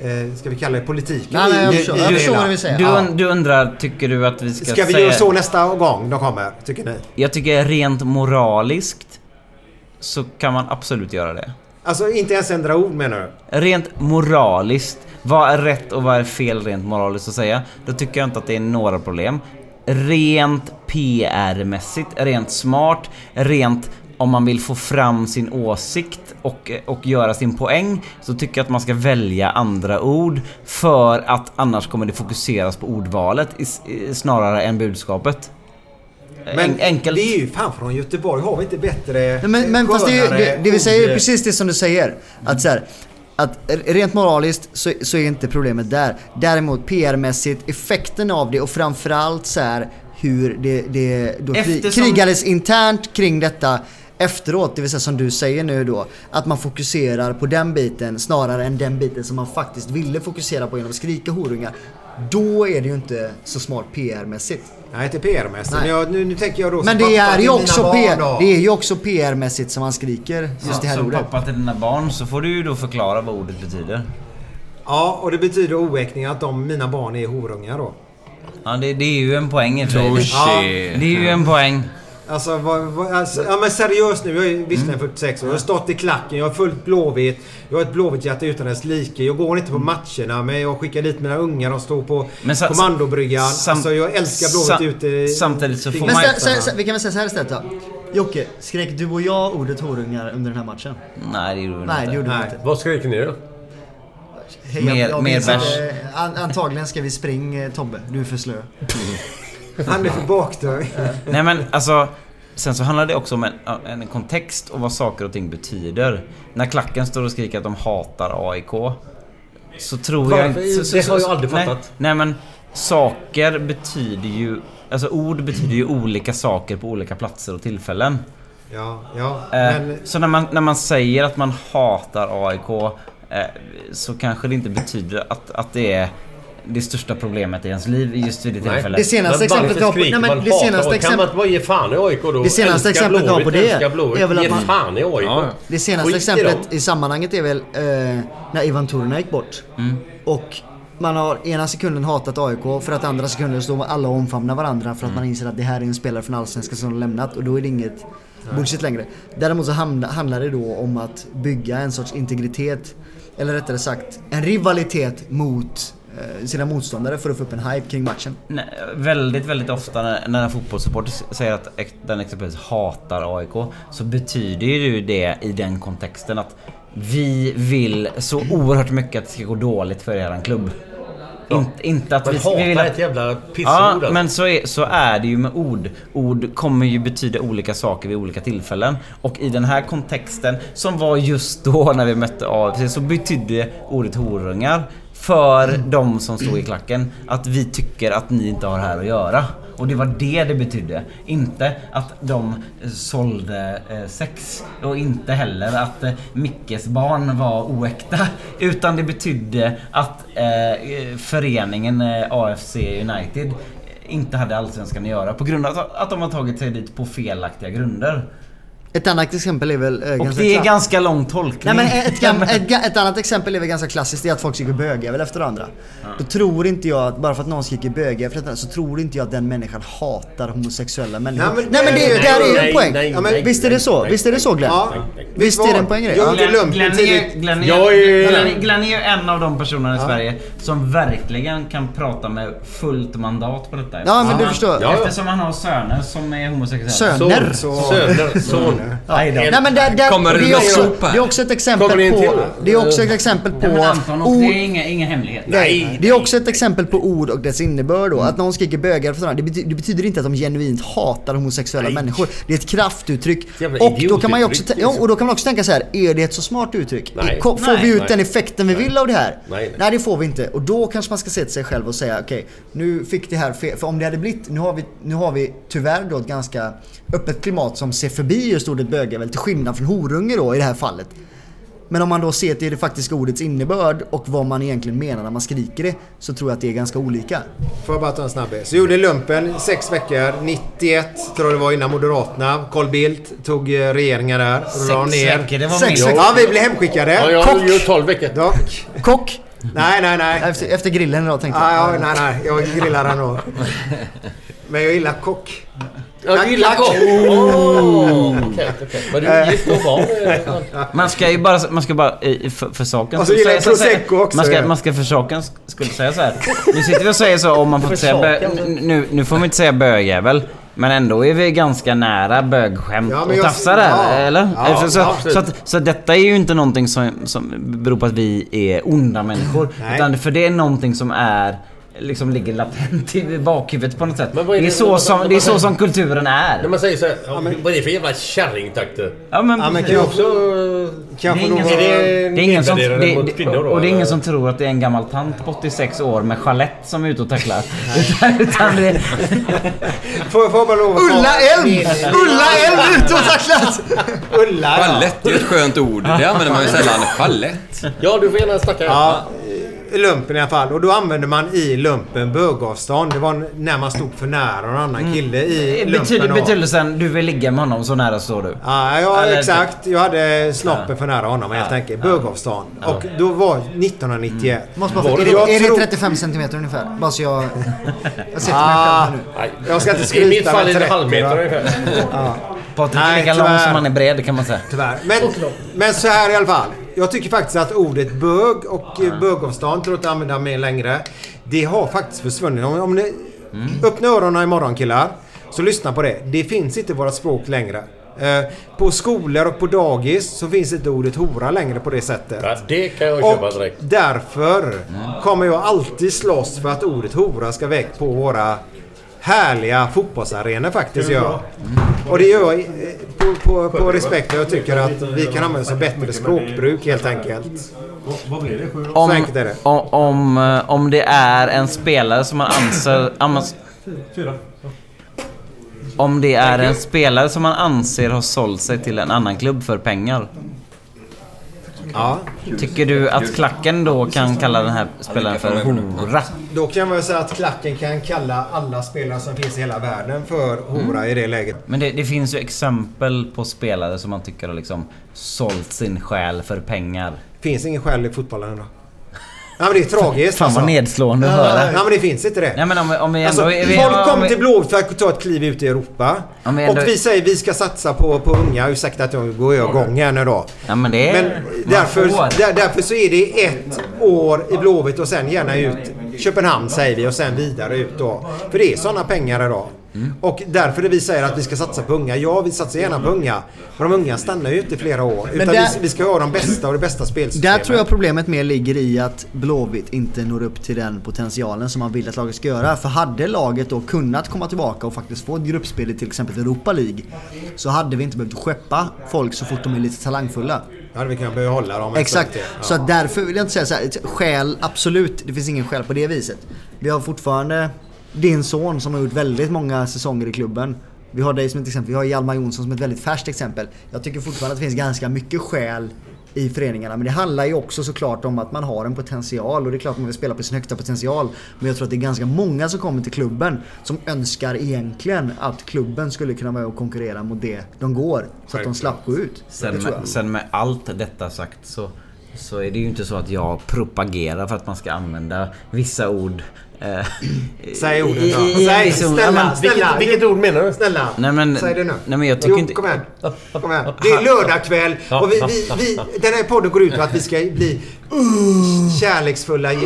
eh, ska vi kalla det politiken Nej, nej, jag i- i- förstår. i Jag det förstår vad du säger. Du, Ja. un- du undrar, tycker du att vi ska, Ska vi säga... göra så nästa gång de kommer, tycker ni? Jag tycker rent moraliskt så kan man absolut göra det. Alltså inte ens ändra ord menar du? Rent moraliskt, vad är rätt och vad är fel rent moraliskt att säga? Då tycker jag inte att det är några problem. Rent PR-mässigt, rent smart, rent om man vill få fram sin åsikt och, och göra sin poäng så tycker jag att man ska välja andra ord för att annars kommer det fokuseras på ordvalet i- snarare än budskapet. Men En- enkelt. det är ju fan från Göteborg. Har vi inte bättre... Nej, Men, men fast det, är- det, det vi säger är precis det som du säger. Att så här, att rent moraliskt så, så är inte problemet där. Däremot PR-mässigt, effekten av det och framförallt så här hur det, det då Eftersom- krigades internt kring detta efteråt, det vill säga som du säger nu då, att man fokuserar på den biten snarare än den biten som man faktiskt ville fokusera på genom att skrika horungar. Då är det ju inte så smart PR-mässigt. Nej, inte PR-mässigt. Nej. Men jag, nu, nu tänker jag då Men som det är ju också PR, det är ju också PR-mässigt som man skriker just Ja, det här som ordet. pappa till dina barn så får du ju då förklara vad ordet betyder. Ja, och det betyder oäkning att de, mina barn är horungar då. Ja, det, det är ju en poäng i och för sig. Touché. Det är ju en poäng. Alltså, vad, vad, alltså, ja men seriöst nu. Jag är visserligen 46 år. Jag har stått i klacken. Jag har fullt Blåvitt. Jag har ett Blåvitt-hjärta utan dess like. Jag går inte på matcherna men jag skickar dit mina ungar. De står på Men sa- kommandobryggan. sam- alltså jag älskar Blåvitt sam- ute samtidigt så får Men man- stä, stä, stä, vi kan väl säga så här istället då. Jocke, skrek du och jag ordet horungar under den här matchen? Nej, det gjorde vi Nej, inte. det gjorde Nej. inte. Vad skriker ni då? Hej, Mer- jag, jag mer minns att, bärs. eh, an, Antagligen ska vi springa eh, Tobbe. Du är för slö. Han är för bakdörr. Nej men alltså Sen så handlar det också om en, en kontext och vad saker och ting betyder. När klacken står och skriker att de hatar AIK. Så tror jag inte... Så, Det så, har jag aldrig nej, fattat. Nej men saker betyder ju... Alltså ord betyder ju olika saker på olika platser och tillfällen. Ja, ja. Eh, Men Så när man, när man säger att man hatar AIK eh, så kanske det inte betyder att, att det är det största problemet i ens liv just vid det Nej. tillfället. Det senaste Men exemplet jag har på... Nej, men det senaste AIK? Kan man inte bara ge fan i AIK då? Det senaste Älskar exemplet jag har på Blåvitt, det Blåvitt. är väl att Ge man- fan i AIK. Ja. Det senaste exemplet i sammanhanget är väl eh, när Ivan Turna gick bort. Mm. Och man har ena sekunden hatat AIK för att andra sekunden står alla och omfamnar varandra för att man inser att det här är en spelare från Allsvenskan som har lämnat och då är det inget bullshit längre. Däremot så handlar det då om att bygga en sorts integritet eller rättare sagt en rivalitet mot sina motståndare för att få upp en hype kring matchen. Nej, väldigt, väldigt ofta när, när en fotbollssupporter säger att den exempelvis hatar AIK så betyder ju det i den kontexten att vi vill så oerhört mycket att det ska gå dåligt för eran klubb. Inte, inte att Men vi, vi vill att... ett jävla pissord Ja, alltså. men så är, så är det ju med ord. Ord kommer ju betyda olika saker vid olika tillfällen. Och i den här kontexten, som var just då när vi mötte AFC, så betydde ordet horungar för de som stod i klacken att vi tycker att ni inte har här att göra. Och det var det det betydde. Inte att de sålde eh, sex och inte heller att eh, Mickes barn var oäkta. Utan det betydde att eh, eh föreningen AFC United inte hade allsvenskan att göra på grund av att de har tagit sig dit på felaktiga grunder. Ett annat exempel är väl eh, Och ganska det är ganska lång tolkning. Nej men ett, gam, [laughs] ett, ett annat exempel är väl ganska klassiskt, det är att folk skriker bögjävel efter andra. Då tror inte jag att bara för att någon skriker bögjävel efter andra så tror inte jag att den människan hatar homosexuella människor. Nej, Nej men men, det- det, nej, där är ju nej, en poäng. nej, ja, men, nej, visst är det nej, så? nej, Visst är det så Glenn? Ja. Visst är det en poäng Jag ja. gjorde lumpen Glenn, är, tidigt. Glenn, är, Jag är- Glenn, är- ju en av de personerna i Sverige som verkligen kan prata med fullt mandat på detta. Ja, men du förstår. Ja, ja. Eftersom han har söner som är homosexuella. Söner? Söner, Nej men där, där, Kommer det, det är också, det är också ett exempel det på... Det är också ett exempel på... Nej, Anton, ord- det är inga, inga hemligheter. Nej, det är också ett exempel på ord och dess innebörd då. Att någon skriker bögar för sådana, det, bety- det betyder inte att de genuint hatar homosexuella människor. Det är ett kraftuttryck. Och då kan man ju också, ja, och då kan man också tänka så här, är det ett så smart uttryck? Får Nej. vi ut Nej. den effekten vi vill av det här? Nej, nej. det får vi inte. Och då kanske man ska se till sig själv och säga okej, nu fick det här fel. För om det hade blivit, nu har vi, nu har vi tyvärr då ett ganska öppet klimat som ser förbi just ordet bögjävel till skillnad från horunge då i det här fallet. Men om man då ser till det faktiska ordets innebörd och vad man egentligen menar när man skriker det så tror jag att det är ganska olika. Får jag bara ta en snabbis? Så gjorde lumpen sex veckor. 91 tror jag det var innan Moderaterna. Carl Bildt tog eh, regeringen där. Sex ner. veckor, det var Sex veckor. Ja, vi blev hemskickade. Ja, jag har gjort 12 veckor. Dock. Kock! Nej, nej, nej. Efter, efter grillen idag tänkte jag. Ah, ja, nej, nej. Jag grillar den nog. Men jag gillar kock. Jag gillar kock. Oh, okej, okej. Men du är gift och barn? eh, Man ska ju bara, man ska bara i- för, för saken Och så gillar jag prosecco också, Man ska, ja. man ska för saken skulle säga så här. Nu sitter vi och säger så om man får inte säga bö, nu, nu får man inte säga bögjävel. Men ändå är vi ganska nära bögskämt Ja, men och jag- tafsar där, ja. eller? Ja, så, så, ja, absolut. så, att, så detta är ju inte någonting som, som beror på att vi är onda människor. Nej. Utan för det är någonting som är liksom ligger latent i bakhuvudet på något sätt. Men är det, är det- så vad- som, det är så som kulturen är. När man säger så här, ja, vad är det för jävla kärringtakter? Ja men, Ja, men Det kan också... Det är ingen som- Det är ingen som, det, det, kvinnor då, och det är ingen som tror att det är en gammal tant på 86 år med chalett som är ute och tacklar. utan, utan det, [laughs] Får får bara lov att Ulla Elm! Ulla Elm ute och tacklat! Ulla. Chalett är ett skönt ord. Det använder man ju sällan. Chalett. Ja, du får gärna snacka. Ja, lumpen i alla fall. Och då använde man i lumpen bögavstånd. Det var när man stod för nära någon annan kille i lumpen. betyder då. betydelsen du vill ligga med honom så nära står du. Ja, ja Eller- exakt. Jag hade snoppen för nära honom helt enkelt. Bögavstånd. Och då var 1991. Måste bara, är, det- är det tror- 35 cm ungefär? Bara så jag... [laughs] Jag sätter mig Ah, själv nu. Jag ska inte I skryta mitt fall är det 30, halvmeter ungefär. Patrik är lika lång som han är bred kan man säga. Tyvärr. Men, men så här i alla fall. Jag tycker faktiskt att ordet bög och eh, bögavstånd, tror jag inte använda mer längre. Det har faktiskt försvunnit. Om, om ni öppnar öronen imorgon killar. Så lyssna på det. Det finns inte i vårt språk längre. Eh, på skolor och på dagis så finns inte ordet hora längre på det sättet. Ja, det kan jag köpa Och direkt. därför kommer jag alltid slåss för att ordet hora ska väck på våra härliga fotbollsarenor faktiskt gör. Och det gör jag på, på, på respekt och jag tycker att vi kan använda så bättre språkbruk helt enkelt. Om, Så enkelt är det. om, om, eh, om det är en spelare som man anser... Om det är en spelare som man anser har sålt sig till en annan klubb för pengar. Ja. Tycker du att klacken då kan kalla den här spelaren för hora? Då kan man väl säga att klacken kan kalla alla spelare som finns i hela världen för hora i det läget. Men det, det finns ju exempel på spelare som man tycker har liksom sålt sin själ för pengar. Finns ingen skäl i fotbollen då? Ja men det är tragiskt Fan vad alltså. nedslående att höra. Ja men det finns inte det. Nej men om, om vi ändå... Alltså, vi, folk om kommer vi- till Blåvitt för att ta ett kliv ut i Europa. Vi ändå- Och vi säger vi ska satsa på, på unga. Ursäkta att jag går igång här nu då. Ja men det är... Men därför, där, därför så är det ett år i Blåvitt och sen gärna ut Köpenhamn säger vi och sen vidare ut då. För det är sådana pengar idag. Mm. Och därför är vi säger att vi ska satsa på unga. Ja, vi satsar gärna på unga. Men de unga stannar ju inte i flera år. Men utan där- vi, vi ska ha de bästa och det bästa spelsystemet. Där tror jag problemet mer ligger i att Blåvitt inte når upp till den potentialen som man vill att laget ska göra. För hade laget då kunnat komma tillbaka och faktiskt få ett gruppspel i till exempel Europa League så hade vi inte behövt skeppa folk så fort de är lite talangfulla. Ja, vi kan behålla dem. Exakt. Ja. Så därför vill jag inte säga så här, skäl, absolut, det finns ingen skäl på det viset. Vi har fortfarande din son som har gjort väldigt många säsonger i klubben. Vi har dig som ett exempel, vi har Hjalmar Jonsson som ett väldigt färskt exempel. Jag tycker fortfarande att det finns ganska mycket skäl i föreningarna. Men det handlar ju också såklart om att man har en potential och det är klart man vill spela på sin högsta potential. Men jag tror att det är ganska många som kommer till klubben som önskar egentligen att klubben skulle kunna vara med och konkurrera mot det de går. Så att de slapp gå ut. Sen med, sen med allt detta sagt så, så är det ju inte så att jag propagerar för att man ska använda vissa ord Eh, Säg orden i- då. i- Säg, zon- snälla, ja, men- snälla. Vilket ord menar du? Snälla, Nej, men- säg det nu. nej, men jag tycker jo, inte- Kom igen. [laughs] Kom igen. Det är lördagkväll och vi, vi, vi, den här podden går ut på att vi ska bli kärleksfulla vänner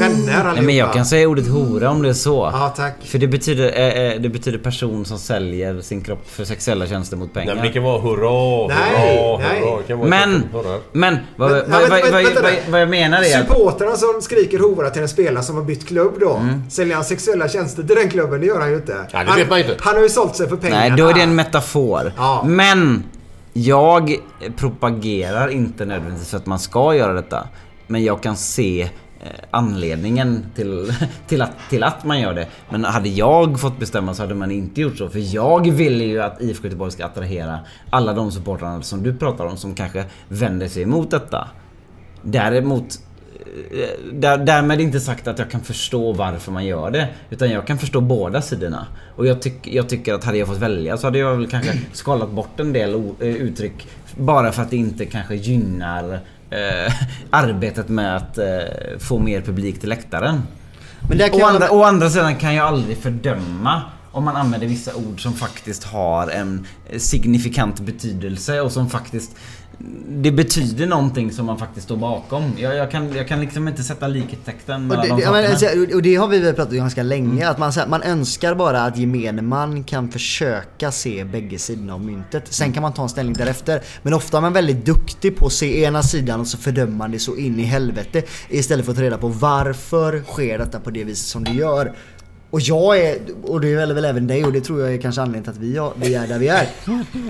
allihopa. Nej, men jag kan säga ordet hora om det är så. Ja, tack. För det betyder, eh, eh, det betyder person som säljer sin kropp för sexuella tjänster mot pengar. Nej, men det kan vara hurra, Nej, hurra, nej. hurra. Det kan vara Men, hurra. men vad, Men- vad, vad, vad, vad, jag menar är. Supportrarna som skriker hora till en spelare som har bytt klubb då. Mm. Säljer han sexuella tjänster till den klubben? Det gör han ju inte. Ja, det han, vet man inte. han har ju sålt sig för pengarna. Nej, då är det en metafor. Ja. Men jag propagerar inte nödvändigtvis för att man ska göra detta. Men jag kan se eh, anledningen till, [laughs] till, att, till att man gör det. Men hade jag fått bestämma så hade man inte gjort så. För jag vill ju att IFK Göteborg ska attrahera alla de supportrarna som du pratar om som kanske vänder sig emot detta. Däremot där, därmed inte sagt att jag kan förstå varför man gör det. Utan jag kan förstå båda sidorna. Och jag, tyck, jag tycker att hade jag fått välja så hade jag väl kanske [clears throat] skalat bort en del eh, uttryck. Bara för att det inte kanske gynnar eh, [laughs] arbetet med att eh, få mer publik till läktaren. Men å, andra, å andra sidan kan jag aldrig fördöma om man använder vissa ord som faktiskt har en signifikant betydelse och som faktiskt det betyder någonting som man faktiskt står bakom. Jag, jag, kan, jag kan liksom inte sätta likhetstecken Och mellan det, de sakerna. alltså, och det har vi väl pratat om ganska länge. Att man, man önskar bara att gemene man kan försöka se bägge sidorna av myntet. Sen kan man ta en ställning därefter. Men ofta är man väldigt duktig på att se ena sidan och så fördömer man det så in i helvete. Istället för att ta reda på varför sker detta på det viset som det gör. Och jag är, och det är väl, väl även dig och det tror jag är kanske anledningen till att vi, har, vi är där vi är.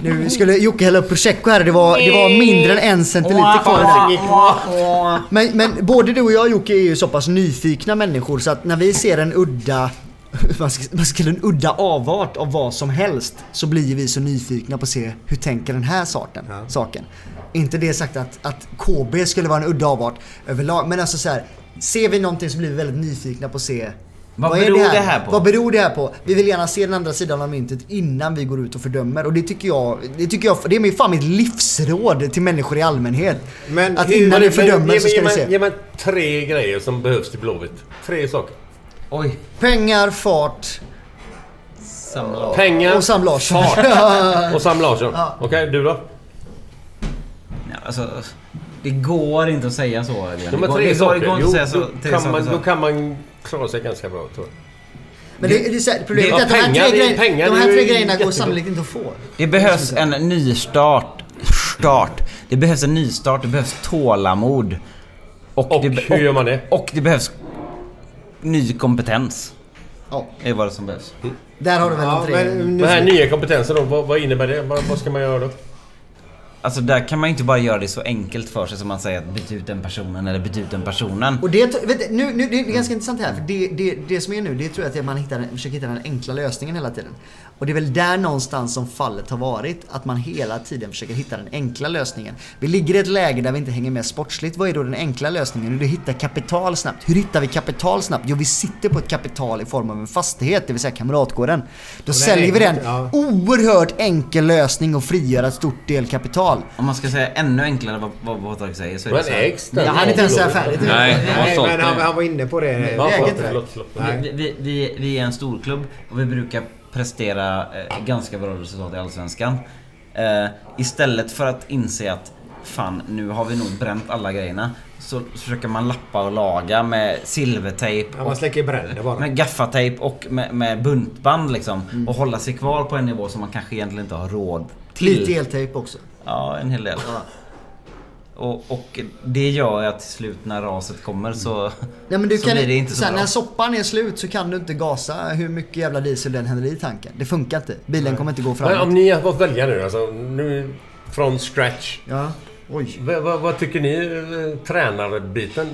Nu skulle Jocke hälla upp prosecco här det var, det var mindre än en centiliter kvar. där. Men, men både du och jag Jocke är ju så pass nyfikna människor så att när vi ser en udda [laughs] man ska, man ska en udda avart av vad som helst så blir vi så nyfikna på att se hur tänker den här saken. saken. Inte det sagt att, att KB skulle vara en udda avart överlag men alltså så här, ser vi någonting så blir vi väldigt nyfikna på att se Vad är beror det här på? Vad beror det här på? Vi vill gärna se den andra sidan av myntet innan vi går ut och fördömer och det tycker jag, det tycker jag, det är min fan mitt livsråd till människor i allmänhet. Men att hur- innan men- men- fördömer ge så ska ni mig- se. Ge mig tre grejer som behövs till Blåvitt. Tre saker. Oj. Pengar, fart Pengar, och Sam Larsson. fart [laughs] och Sam Larsson. Ja. Okej, du då? Ja, alltså, det går inte att säga så. De Det går, tre det går, det går inte att säga så. då kan, man, då kan man klara sig ganska bra tror jag. Men det, det här, problemet Det- är att de här pengar, tre, det grejerna, pengar, de det här är tre grejerna går sannolikt inte att få. Det behövs en nystart. Start. Det behövs en nystart, det behövs tålamod. Och, det, be- hur gör man det? Och det behövs ny kompetens. Ja. Det är vad som behövs. Där har du väl de tre. Den här nya kompetensen då, vad, vad innebär det? Vad, vad ska man göra då? Alltså där kan man ju inte bara göra det så enkelt för sig som man säger att byta ut den personen eller byta ut den personen. Och det, vet, du, nu, nu, det är ganska intressant här, för det, det, det som är nu, det tror jag att man hittar, försöker hitta den enkla lösningen hela tiden. Och det är väl där någonstans som fallet har varit, att man hela tiden försöker hitta den enkla lösningen. Vi ligger i ett läge där vi inte hänger med sportsligt. Vad är då den enkla lösningen? Jo, det är att hitta kapital snabbt. Hur hittar vi kapital snabbt? Jo, vi sitter på ett kapital i form av en fastighet, det vill säga Kamratgården. Då säljer vi den. ja. Oerhört enkel lösning och frigöra ett stort del kapital. Om man ska säga ännu enklare vad, vad Patrik säger så är det så här. ägs den? Jag hann inte ens säga färdigt. Nej, men han, han var inne på det. Nej, förlåt, förlåt, förlåt. Vi, vi, vi, vi är en storklubb och vi brukar prestera eh, ganska bra resultat i Allsvenskan. Eh, istället för att inse att fan, nu har vi nog bränt alla grejerna. Så försöker man lappa och laga med silvertejp Ja, man och släcker bränder bara. med gaffatejp och med, med buntband liksom. Mm. Och hålla sig kvar på en nivå som man kanske egentligen inte har råd till. Lite eltejp också. Ja, en hel del. Och, och det gör att till slut när raset kommer så, Nej, men du så kan, blir det inte så sen bra. när soppan är slut så kan du inte gasa hur mycket jävla diesel den häller i tanken. Det funkar inte. Bilen kommer inte gå Men framåt. om ni har fått välja nu alltså, nu från scratch. Ja. Oj. V, vad, vad tycker ni eh, tränarbiten?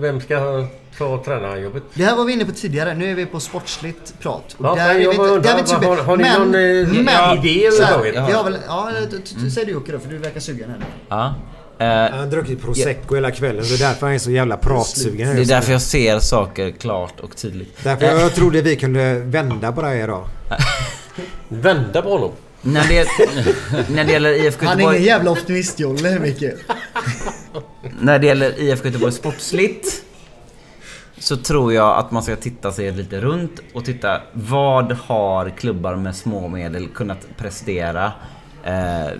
Vem ska ta tränarjobbet? Det här var vi inne på tidigare. Nu är vi på sportsligt prat. Och Ja, där är vi inte, där är vi har- har ni men, någon, eh, men, idé så här, överhuvudtaget? Har väl... Ja, t- säg du Jocke då för du verkar sugen här nu. Ja. Eh, Han har druckit prosecco hela kvällen. Det är därför han är så jävla pratsugen. Det är därför jag ser saker klart och tydligt. Därför jag trodde vi kunde vända på det här idag. [laughs] Vända på honom? När det, [laughs] när det gäller IFK Han är ingen Göteborg, jävla optimistjolle Micke. [laughs] när det gäller IFK Göteborg sportsligt så tror jag att man ska titta sig lite runt och titta vad har klubbar med små medel kunnat prestera eh,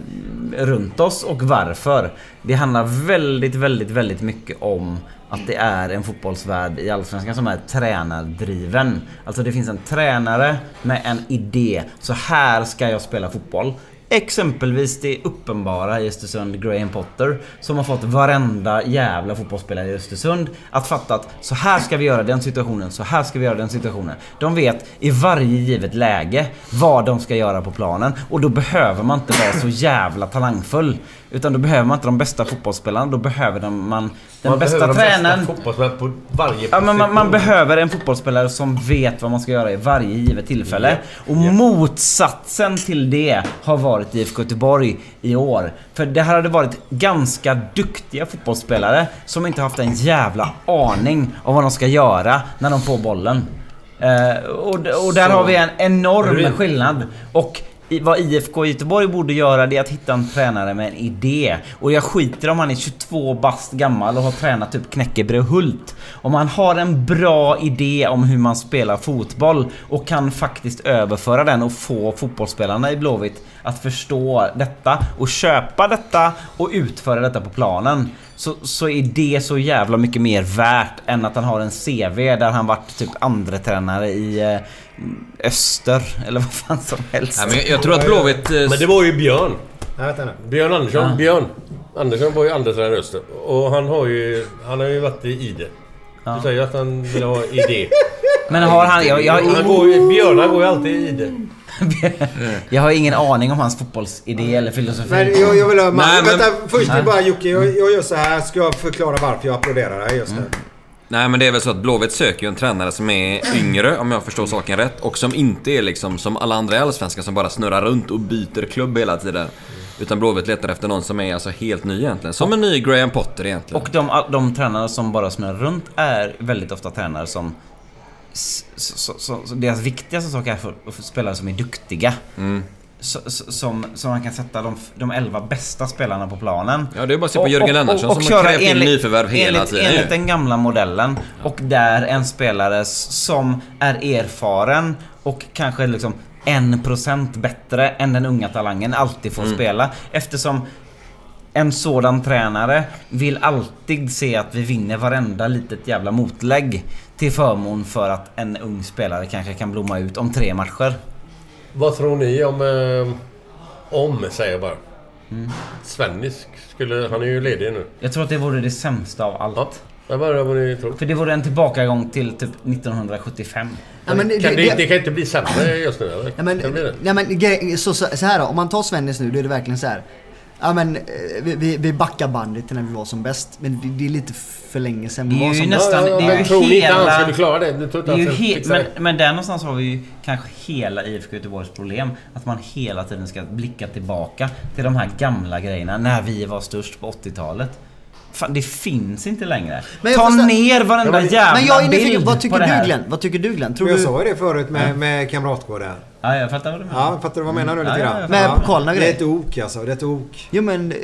runt oss och varför. Det handlar väldigt, väldigt, väldigt mycket om att det är en fotbollsvärld i Allsvenskan som är tränardriven. Alltså det finns en tränare med en idé. Så här ska jag spela fotboll. Exempelvis det uppenbara i Östersund, Graham Potter, som har fått varenda jävla fotbollsspelare i Östersund att fatta att så här ska vi göra den situationen, så här ska vi göra den situationen. De vet i varje givet läge vad de ska göra på planen och då behöver man inte vara så jävla talangfull. Utan då behöver man inte de bästa fotbollsspelarna, då behöver man den Man bästa bästa tränaren. fotbollsspelare på varje Ja, men man, man behöver en fotbollsspelare som vet vad man ska göra i varje givet tillfälle. Och motsatsen till det har varit IFK Göteborg i år. För det här hade varit ganska duktiga fotbollsspelare som inte haft en jävla aning om vad de ska göra när de får bollen. Eh, och, och där Så- har vi en enorm skillnad. Och vad IFK Göteborg borde göra det är att hitta en tränare med en idé. Och jag skiter om han är 22 bast gammal och har tränat typ Knäckebröd Hult. Om han har en bra idé om hur man spelar fotboll och kan faktiskt överföra den och få fotbollsspelarna i Blåvitt att förstå detta och köpa detta och utföra detta på planen. Så, så är det så jävla mycket mer värt än att han har en CV där han varit typ andra tränare i eh, Öster eller vad fan som helst. Nej, men jag tror att Blåvitt... eh, Men det var ju Björn. Jag vet inte. Björn Andersson. Ja. Björn Andersson var ju andretränare i Öster. Och han har ju... Han har ju varit i ID. Du säger att han vill ha ID. [laughs] Men har han... Jag, jag, han går ju, Björn han går ju alltid i ID. [laughs] jag har ingen aning om hans fotbollsidé eller filosofi. Men jag, jag vill ha... Nej, men- Vänta, först Nej. bara Jocke. Jag, jag gör så här. Ska jag förklara varför jag applåderar dig just nu? Nej men det är väl så att Blåvitt söker ju en tränare som är yngre, om jag förstår saken rätt. Och som inte är liksom som alla andra i Allsvenskan som bara snurrar runt och byter klubb hela tiden. Utan Blåvitt letar efter någon som är alltså helt ny egentligen. Som en ny Graham Potter egentligen. Och de, de tränare som bara snurrar runt är väldigt ofta tränare som... Så, så, så deras viktigaste sak är för, för spelare som är duktiga. Mm. Som, som man kan sätta de, de 11 bästa spelarna på planen. Ja, det är bara att se på Jörgen Lennartsson som har krävt in nyförvärv hela enligt, tiden Enligt den gamla modellen. Och där en spelare som är erfaren och kanske liksom 1% bättre än den unga talangen alltid får Mm. spela. Eftersom en sådan tränare vill alltid se att vi vinner varenda litet jävla motlägg till förmån för att en ung spelare kanske kan blomma ut om tre matcher. Vad tror ni om... Eh, om, säger jag bara. Mm. Svennis skulle... Han är ju ledig nu. Jag tror att det vore det sämsta av allt. Jag bara vad ni tror. För det vore en tillbakagång till typ 1975. Ja, men det- kan det, det- det kan inte bli sämre just nu eller? Ja, men, Kan det bli det? ja, men så, så här då, om man tar Svennis nu, då är det verkligen så här. Ja men eh, vi, vi, backar bandet till när vi var som bäst. Men det, det är lite för länge sedan vi Det är var ju som nästan... bäst. det är ju men tror ni inte hela- han skulle klara det? Du tror Det är ju he- men, men där någonstans har vi ju kanske hela IFK Göteborgs problem. Att man hela tiden ska blicka tillbaka till de här gamla grejerna. När vi var störst på 80-talet. Fan, det finns inte längre. Men jag Ta ner varenda men, jävla men jag är bild vad tycker det du. Glenn? Vad tycker du Glenn? Tror Men jag du... sa ju det förut med, med kamratgården. Ja, jag fattar vad du menar. Ja, fattar du vad jag menar nu lite Ja, ja, grann? jag Med pokalerna och Det är ett ok alltså. Det är ett ok. Jo men... eh,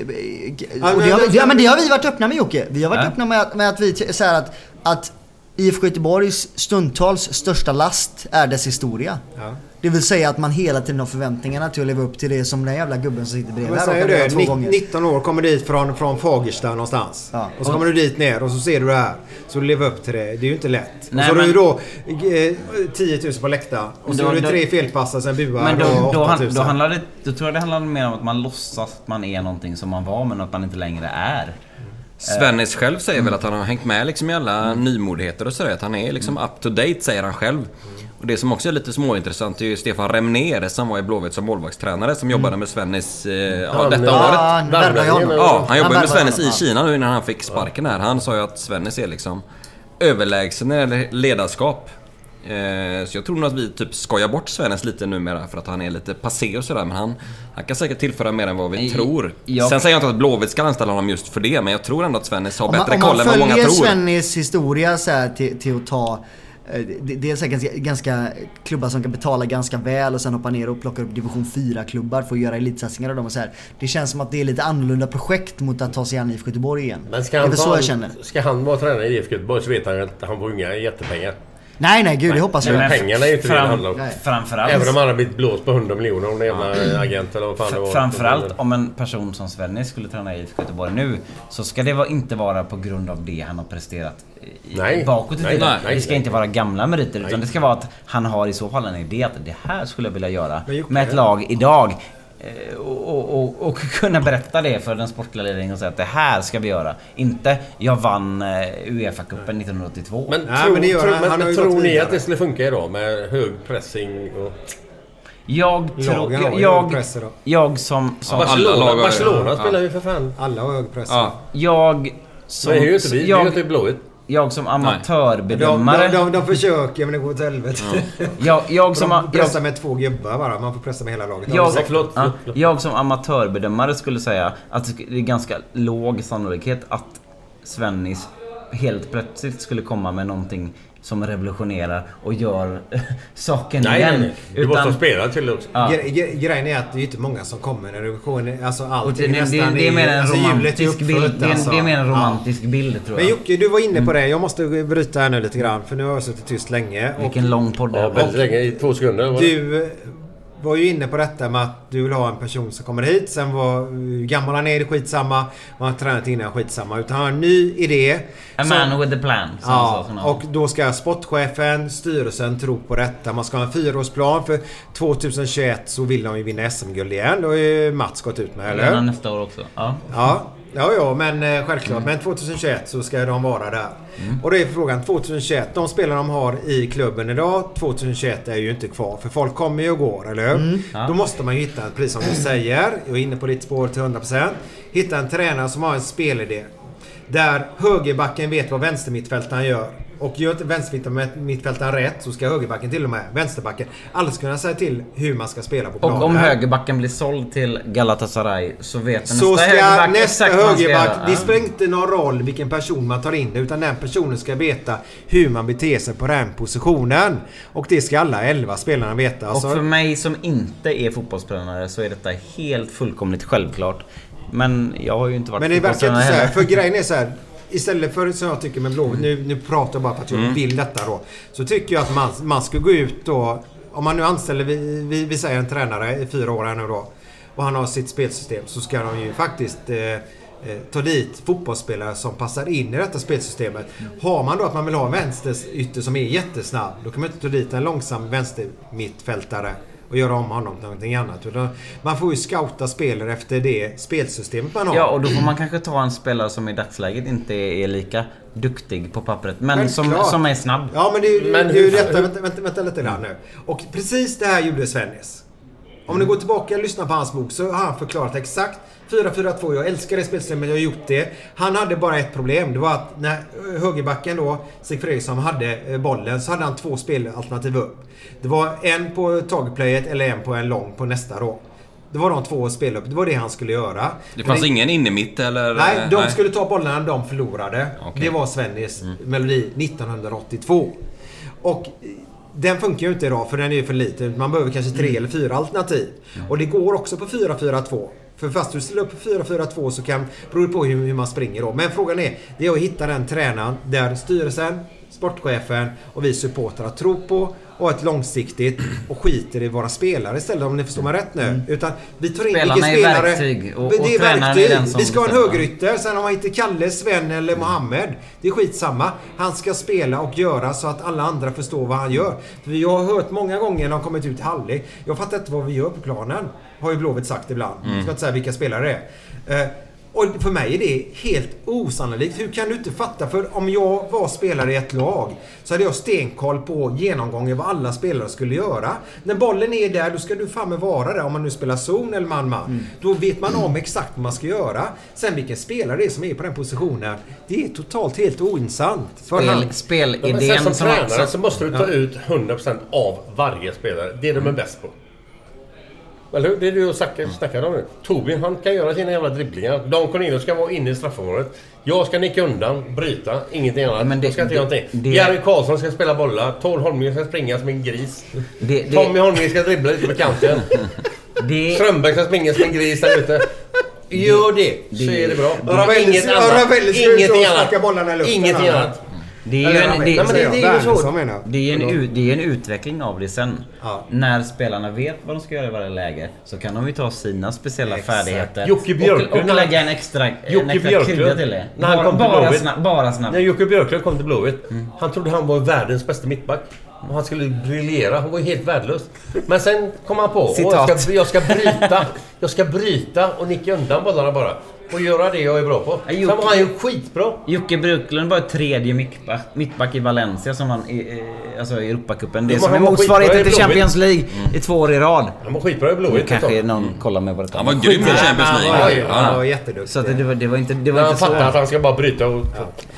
Ja, Och men- det, har, vi- ja, men det har vi varit öppna med Jocke. Vi har varit Ja. öppna med att, med att vi här att, att IFK Göteborgs stundtals största last är dess historia. Ja. Det vill säga att man hela tiden har förväntningarna till att leva upp till det som den jävla gubben som sitter bredvid här säger råkar göra två Ni- gånger. 19 år, kommer dit från, från Fagersta någonstans. Ja. Och så kommer du dit ner och så ser du det här. Så du lever upp till det. Det är ju inte lätt. Nej, och så har men- du då eh, 10 000 på läktaren. Och så Då- har du då- tre felpassar, sen buar Men då, och då, 8 han, 000. då, handlar det, då tror jag det handlar mer om att man låtsas att man är någonting som man var men att man inte längre är. Svennis själv säger väl att han har hängt med liksom i alla nymodigheter och sådär. Att han är liksom up to date säger han själv. Och det som också är lite småintressant är ju Stefan Remner som var i Blåvitt som målvaktstränare som jobbade med Svennis eh, ja, Han, detta året. Ja, han värvar ju honom. Ja, han jobbade med Svennis i. Kina nu innan han fick sparken här. Han sa ju att Svennis är liksom överlägsen när det ledarskap. Eh, Så jag tror nog att vi typ skojar bort Svennis lite numera för att han är lite passé och sådär. Men han, han kan säkert tillföra mer än vad vi Nej, tror. jag- Sen säger jag inte att Blåvitt ska anställa honom just för det. Men jag tror ändå att Svennis har Om man, bättre om koll man än vad många följer tror. Svennis historia så här till, till att ta det- Dels är det ganska, ganska klubbar som kan betala ganska väl och sen hoppa ner och plocka upp division 4-klubbar för att göra elitsatsningar av dem och så här. Det känns som att det är lite annorlunda projekt mot att ta sig an IFK Göteborg igen. Men ska det han, ta så jag känner. ska han vara tränare i IFK Göteborg så vet han att han får inga jättepengar. Nej, nej, gud, det hoppas jag. Men pengarna är ju inte det det Fram- handlar om. Nej. framförallt- Även om han har blivit blåst på 100 miljoner om det jävla agent eller vad fan det var. Framförallt om en person som Svennis skulle träna i IFK Göteborg nu så ska det inte vara på grund av det han har presterat i, Nej. bakåt i Nej, tiden. nej, nej, det ska nej. inte vara gamla meriter Nej. utan det ska vara att han har i så fall en idé att det här skulle jag vilja göra med ett lag idag. Eh, Och, och, och, [laughs] kunna berätta det för den sportliga ledningen och säga att det här ska vi göra. Inte jag vann eh, Uefa-cupen 1982. Men, Nej, tro, men det gör tro, han. men, tror ni att det skulle funka idag med hög pressing och... Jag tror... Jag, jag, jag som... som Ja, alla lag har ju- Barcelona ja. spelar ju för fan. Alla har hög press. Ja. Jag som... Men det är ju inte vi. Det är ju inte Blåvitt. Jag som De, amatörbedömare... de, de, de försöker men det går åt helvete. [laughs] Jag, jag som... de jag, pressar med två gubbar bara. Man får pressa med hela laget. Jag, Ja, förlåt, ja, förlåt, förlåt. jag som amatörbedömare skulle säga att det är ganska låg sannolikhet att Svennis helt plötsligt skulle komma med någonting som revolutionerar och gör [laughs] saken Nej, igen. nej, nej. Du måste ha spelat till det också. Ja. Gre- gre- Grejen är att det är inte många som kommer när revision Alltså allting det, det, det, är mer en alltså, romantisk bild. Det är, alltså. det är mer en Ja. romantisk bild tror Men jag. Jocke, du var inne på det. Jag måste bryta här nu lite grann för nu har jag suttit tyst länge. Och Vilken lång podd det Ja, väldigt länge. I två sekunder. du var ju inne på detta med att du vill ha en person som kommer hit. Sen var hur gammal han är, det skitsamma. Vad han tränat innan, skitsamma. Utan han har en ny idé. A som- man with a plan. Ja, och då ska sportchefen, styrelsen tro på detta. Man ska ha en fyraårsplan för 2021 så vill de ju vinna SM-guld igen. Då har ju Mats gått ut med, eller? Redan nästa år också. Ja. Ja, ja, ja men eh, självklart. Men 2021 så ska de vara där. Och då är frågan 2021. De spelare de har i klubben idag 2021 är ju inte kvar. För folk kommer ju och går, eller hur? Ja. Då måste man ju hitta, precis som du [clears throat] säger. Jag är inne på ditt spår till 100%. Hitta en tränare som har en spelidé. Där högerbacken vet vad vänstermittfältaren gör. Och gör inte vänstermittfältaren rätt så ska högerbacken till och med, vänsterbacken, aldrig kunna säga till hur man ska spela på planen. Och om högerbacken blir såld till Galatasaray så vet Så nästa ska högerback nästa ska högerback, göra. det spelar inte någon roll vilken person man tar in utan den personen ska veta hur man beter sig på den positionen. Och det ska alla 11 spelarna veta. Alltså, Och för mig som inte är fotbollstränare så är detta helt fullkomligt självklart. Men jag har ju inte varit men det verkar inte så här, för grejen är så här. Istället för som jag tycker med Blåvitt, nu, nu pratar jag bara för att jag Mm. vill detta då. Så tycker jag att man, man ska gå ut då. Om man nu anställer, vi, vi, vi säger en tränare i fyra år här nu då. Och han har sitt spelsystem. Så ska de ju faktiskt eh, eh, ta dit fotbollsspelare som passar in i detta spelsystemet. Har man då att man vill ha en vänsterytter som är jättesnabb. Då kan man inte ta dit en långsam vänstermittfältare och göra om honom till någonting annat. Utan man får ju scouta spelare efter det spelsystemet man har. Ja, och då får man kanske ta en spelare som i dagsläget inte är lika duktig på pappret. Men som, Självklart. som är snabb. Ja men det är ju Men det är ju detta, vänta, vänta, vänta lite grann nu. Och precis det här gjorde Svennis. Om ni går tillbaka och lyssnar på hans bok så har han förklarat exakt 4-4-2. Jag älskar det spelsystemet, jag har gjort det. Han hade bara ett problem. Det var att när högerbacken då, Stig Fredriksson, hade eh, bollen så hade han två spelalternativ upp. Det var en på tagplayet eller en på en lång på nästa då. Det var de två spel upp. Det var det han skulle göra. Det fanns Men ingen inne mitt eller? Nej, de nej. skulle ta bollarna de förlorade. Okej. Det var Svennis melodi 1982. Och den funkar ju inte idag för den är ju för liten. Man behöver kanske tre eller fyra alternativ. Och det går också på 4-4-2. För fast du ställer upp på 4-4-2 så kan, beror det på hur, hur man springer då. Men frågan är, det är att hitta den tränaren där styrelsen, sportchefen och vi supportrar tror på och ett långsiktigt och skiter i våra spelare istället om ni förstår mig rätt nu. Utan vi tar in Spelarna vilka är spelare... verktyg och- det och är tränaren är verktyg. som Vi ska ha en högerytter. Sen om han heter Kalle, Sven eller Mohammed. Det är skitsamma. Han ska spela och göra så att alla andra förstår vad han gör. För jag har hört många gånger när de kommit ut i halvlek. Jag fattar inte vad vi gör på planen. Har ju Blåvitt sagt ibland. Jag ska inte säga vilka spelare det är. Eh, och för mig är det helt osannolikt. Hur kan du inte fatta? För om jag var spelare i ett lag så hade jag stenkoll på genomgången vad alla spelare skulle göra. När bollen är där, då ska du fan med vara där. Om man nu spelar zon eller man-man. Då vet man om exakt vad man ska göra. Sen vilken spelare det är som är på den positionen. Det är totalt helt ointressant. För Spel, han- spelidén sen som som... tränare så måste du ta Ja. ut 100% av varje spelare. Det de är bäst på. Eller hur? Det är du och Zacke snackar om nu. Tobin, han kan göra sina jävla dribblingar. Dan Cornelius ska vara inne i straffområdet. Jag ska nicka undan, bryta, ingenting annat. Men det- jag ska inte göra det- någonting. det- Jerry Karlsson ska spela bollar. Tord Holmgren ska springa som en gris. Det- det- Tommy Holmgren ska dribbla lite på kanten. [laughs] Det... Strömberg ska springa som en gris där ute. Gör det, så Det- är det bra. det- Ravelli- Inget annat. Ravelli ska Ingenting annat. bollarna i luften, Ingenting annat. Det är ju en, det, nej, men det- det är ju så. Wernersson menar jag. det är en, u- det är en utveckling av det sen. Ja. När spelarna vet vad de ska göra i varje läge så kan de ju ta sina speciella Exakt. färdigheter Jocke Björklund, och, och lägga en extra, en extra krydda till det. när han bara, kom till bara, bara snabb. När Jocke Björklund kom till Blåvitt, han trodde han var världens bästa mittback. Och han skulle briljera. Han var helt värdelös. Men sen kom han på jag ska, jag ska bryta. Jag ska bryta och nicka undan bollarna bara. Och göra det jag är bra på. Sen var han ju skitbra. Jocke Björklund var tredje mittback, mittback i Valencia som vann i, i, alltså i Europacupen. Det Men som är han var motsvarigheten till Champions. League i två år i rad. Han var skitbra i Blåvitt. kanske någon kollar med vad det Han var grym i Champions League. Ja, Ja, han ja. var jätteduktig. Så att det, var, det var inte, det var Han inte så. fattar att han ska bara bryta och...